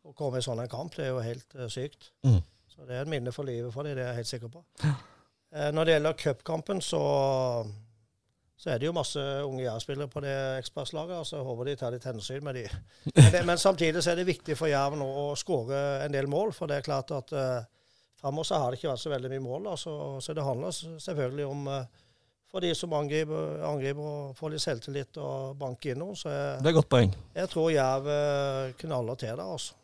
å komme i sånn en kamp. Det er jo helt uh, sykt. Mm. Så det er et minne for livet for dem, det er jeg helt sikker på. Eh, når det gjelder cupkampen, så, så er det jo masse unge Jerv-spillere på det Ekspresslaget. Altså, jeg håper de tar litt hensyn med de. Men, det, men samtidig så er det viktig for Jerv nå å skåre en del mål, for det er klart at uh, framover så har det ikke vært så veldig mye mål. Da, så, det handler selvfølgelig om eh, for de som angriper, angriper og får litt selvtillit og banker inn noen. Så jeg, Det er godt poeng. jeg tror Jerv eh, knaller til der, altså.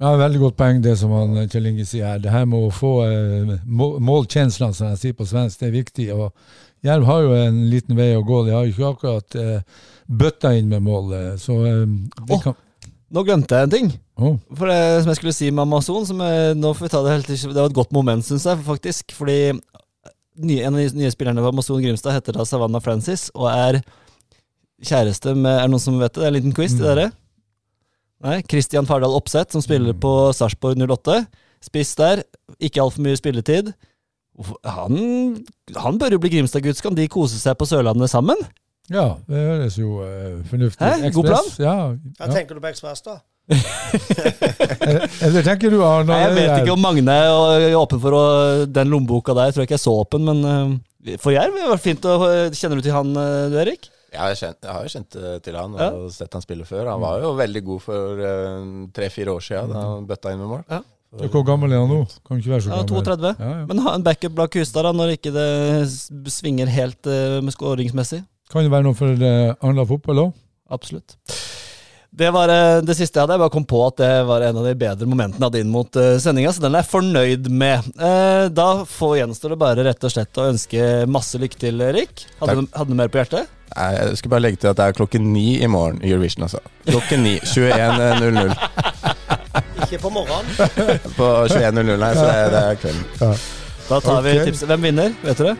Ja, Veldig godt poeng det som han, eh, Kjell Inge sier her. Det her med å få eh, må- målkjenslene, som jeg sier på svensk, det er viktig. og Jerv har jo en liten vei å gå. De har jo ikke akkurat eh, bøtta inn med mål. eh, Så eh, oh, kan Nå glemte jeg en ting. Oh. For det som jeg skulle si med Amazon, som jeg, nå får vi ta det helt til Det var et godt moment, syns jeg, faktisk. Fordi en av de nye spillerne på Amazon Grimstad heter da Savannah Francis, og er kjæreste med Er det noen som vet det? Det er en liten quiz til Mm. Nei, Christian Fardal Opseth, som spiller på Sarpsborg 08. Spiss der. Ikke altfor mye spilletid. Han, han bør jo bli Grimstad-gutt. Kan de kose seg på Sørlandet sammen? Ja, det høres jo uh, fornuftig Hæ? God plan? Ja, Ja, Hva ja. tenker du på Ekspress, da? Eller, tenker du Arne? Jeg vet ikke om Magne er åpen for å, den lommeboka der. Jeg Tror jeg ikke er så åpen, men uh, for Jerv det var fint å Kjenner du til han, eh, du Erik? Jeg har, kjent, jeg har jo kjent eh, til han og Ja. sett han spille før. Han var jo veldig god for eh, tre-fire år siden da han bøtta inn med mål. Ja. Hvor gammel er han nå? Kan ikke være så Ja, gammel. 32. Ja, ja. Men ha en backup bak Hustad da, når ikke det svinger helt uh, skåringsmessig. Kan det være noe for uh, Arendal fotball òg? Absolutt. Det var eh, det siste jeg hadde. Jeg bare kom på at det var en av de bedre momentene jeg hadde inn mot uh, sendinga, så den er jeg fornøyd med. Eh, da får gjenstår det bare rett og slett å ønske masse lykke til, Erik. Hadde, du- hadde du mer på hjertet? Jeg skulle bare legge til at det er klokken ni i morgen i Eurovision, altså. Klokken ni. 21.00 Ikke på morgenen. på 21.00, nei, så det, det er kvelden. Da tar vi tipset. Hvem vinner? Vet du det?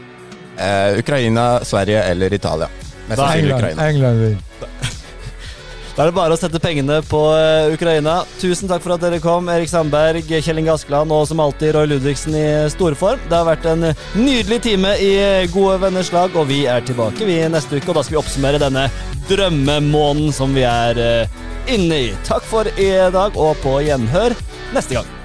Eh, Ukraina, Sverige eller Italia. Mest sannsynlig England, Ukraina. England vinner. Da er det bare å sette pengene på eh, Ukraina. Tusen takk for at dere kom, Erik Sandberg, Kjell Inge Askeland og som alltid Roy Ludvigsen i storform. Det har vært en nydelig time i gode venners lag, og vi er tilbake vi neste uke. Og da skal vi oppsummere denne drømmemåneden som vi er eh, inne i. Takk for i dag, og på gjenhør neste gang.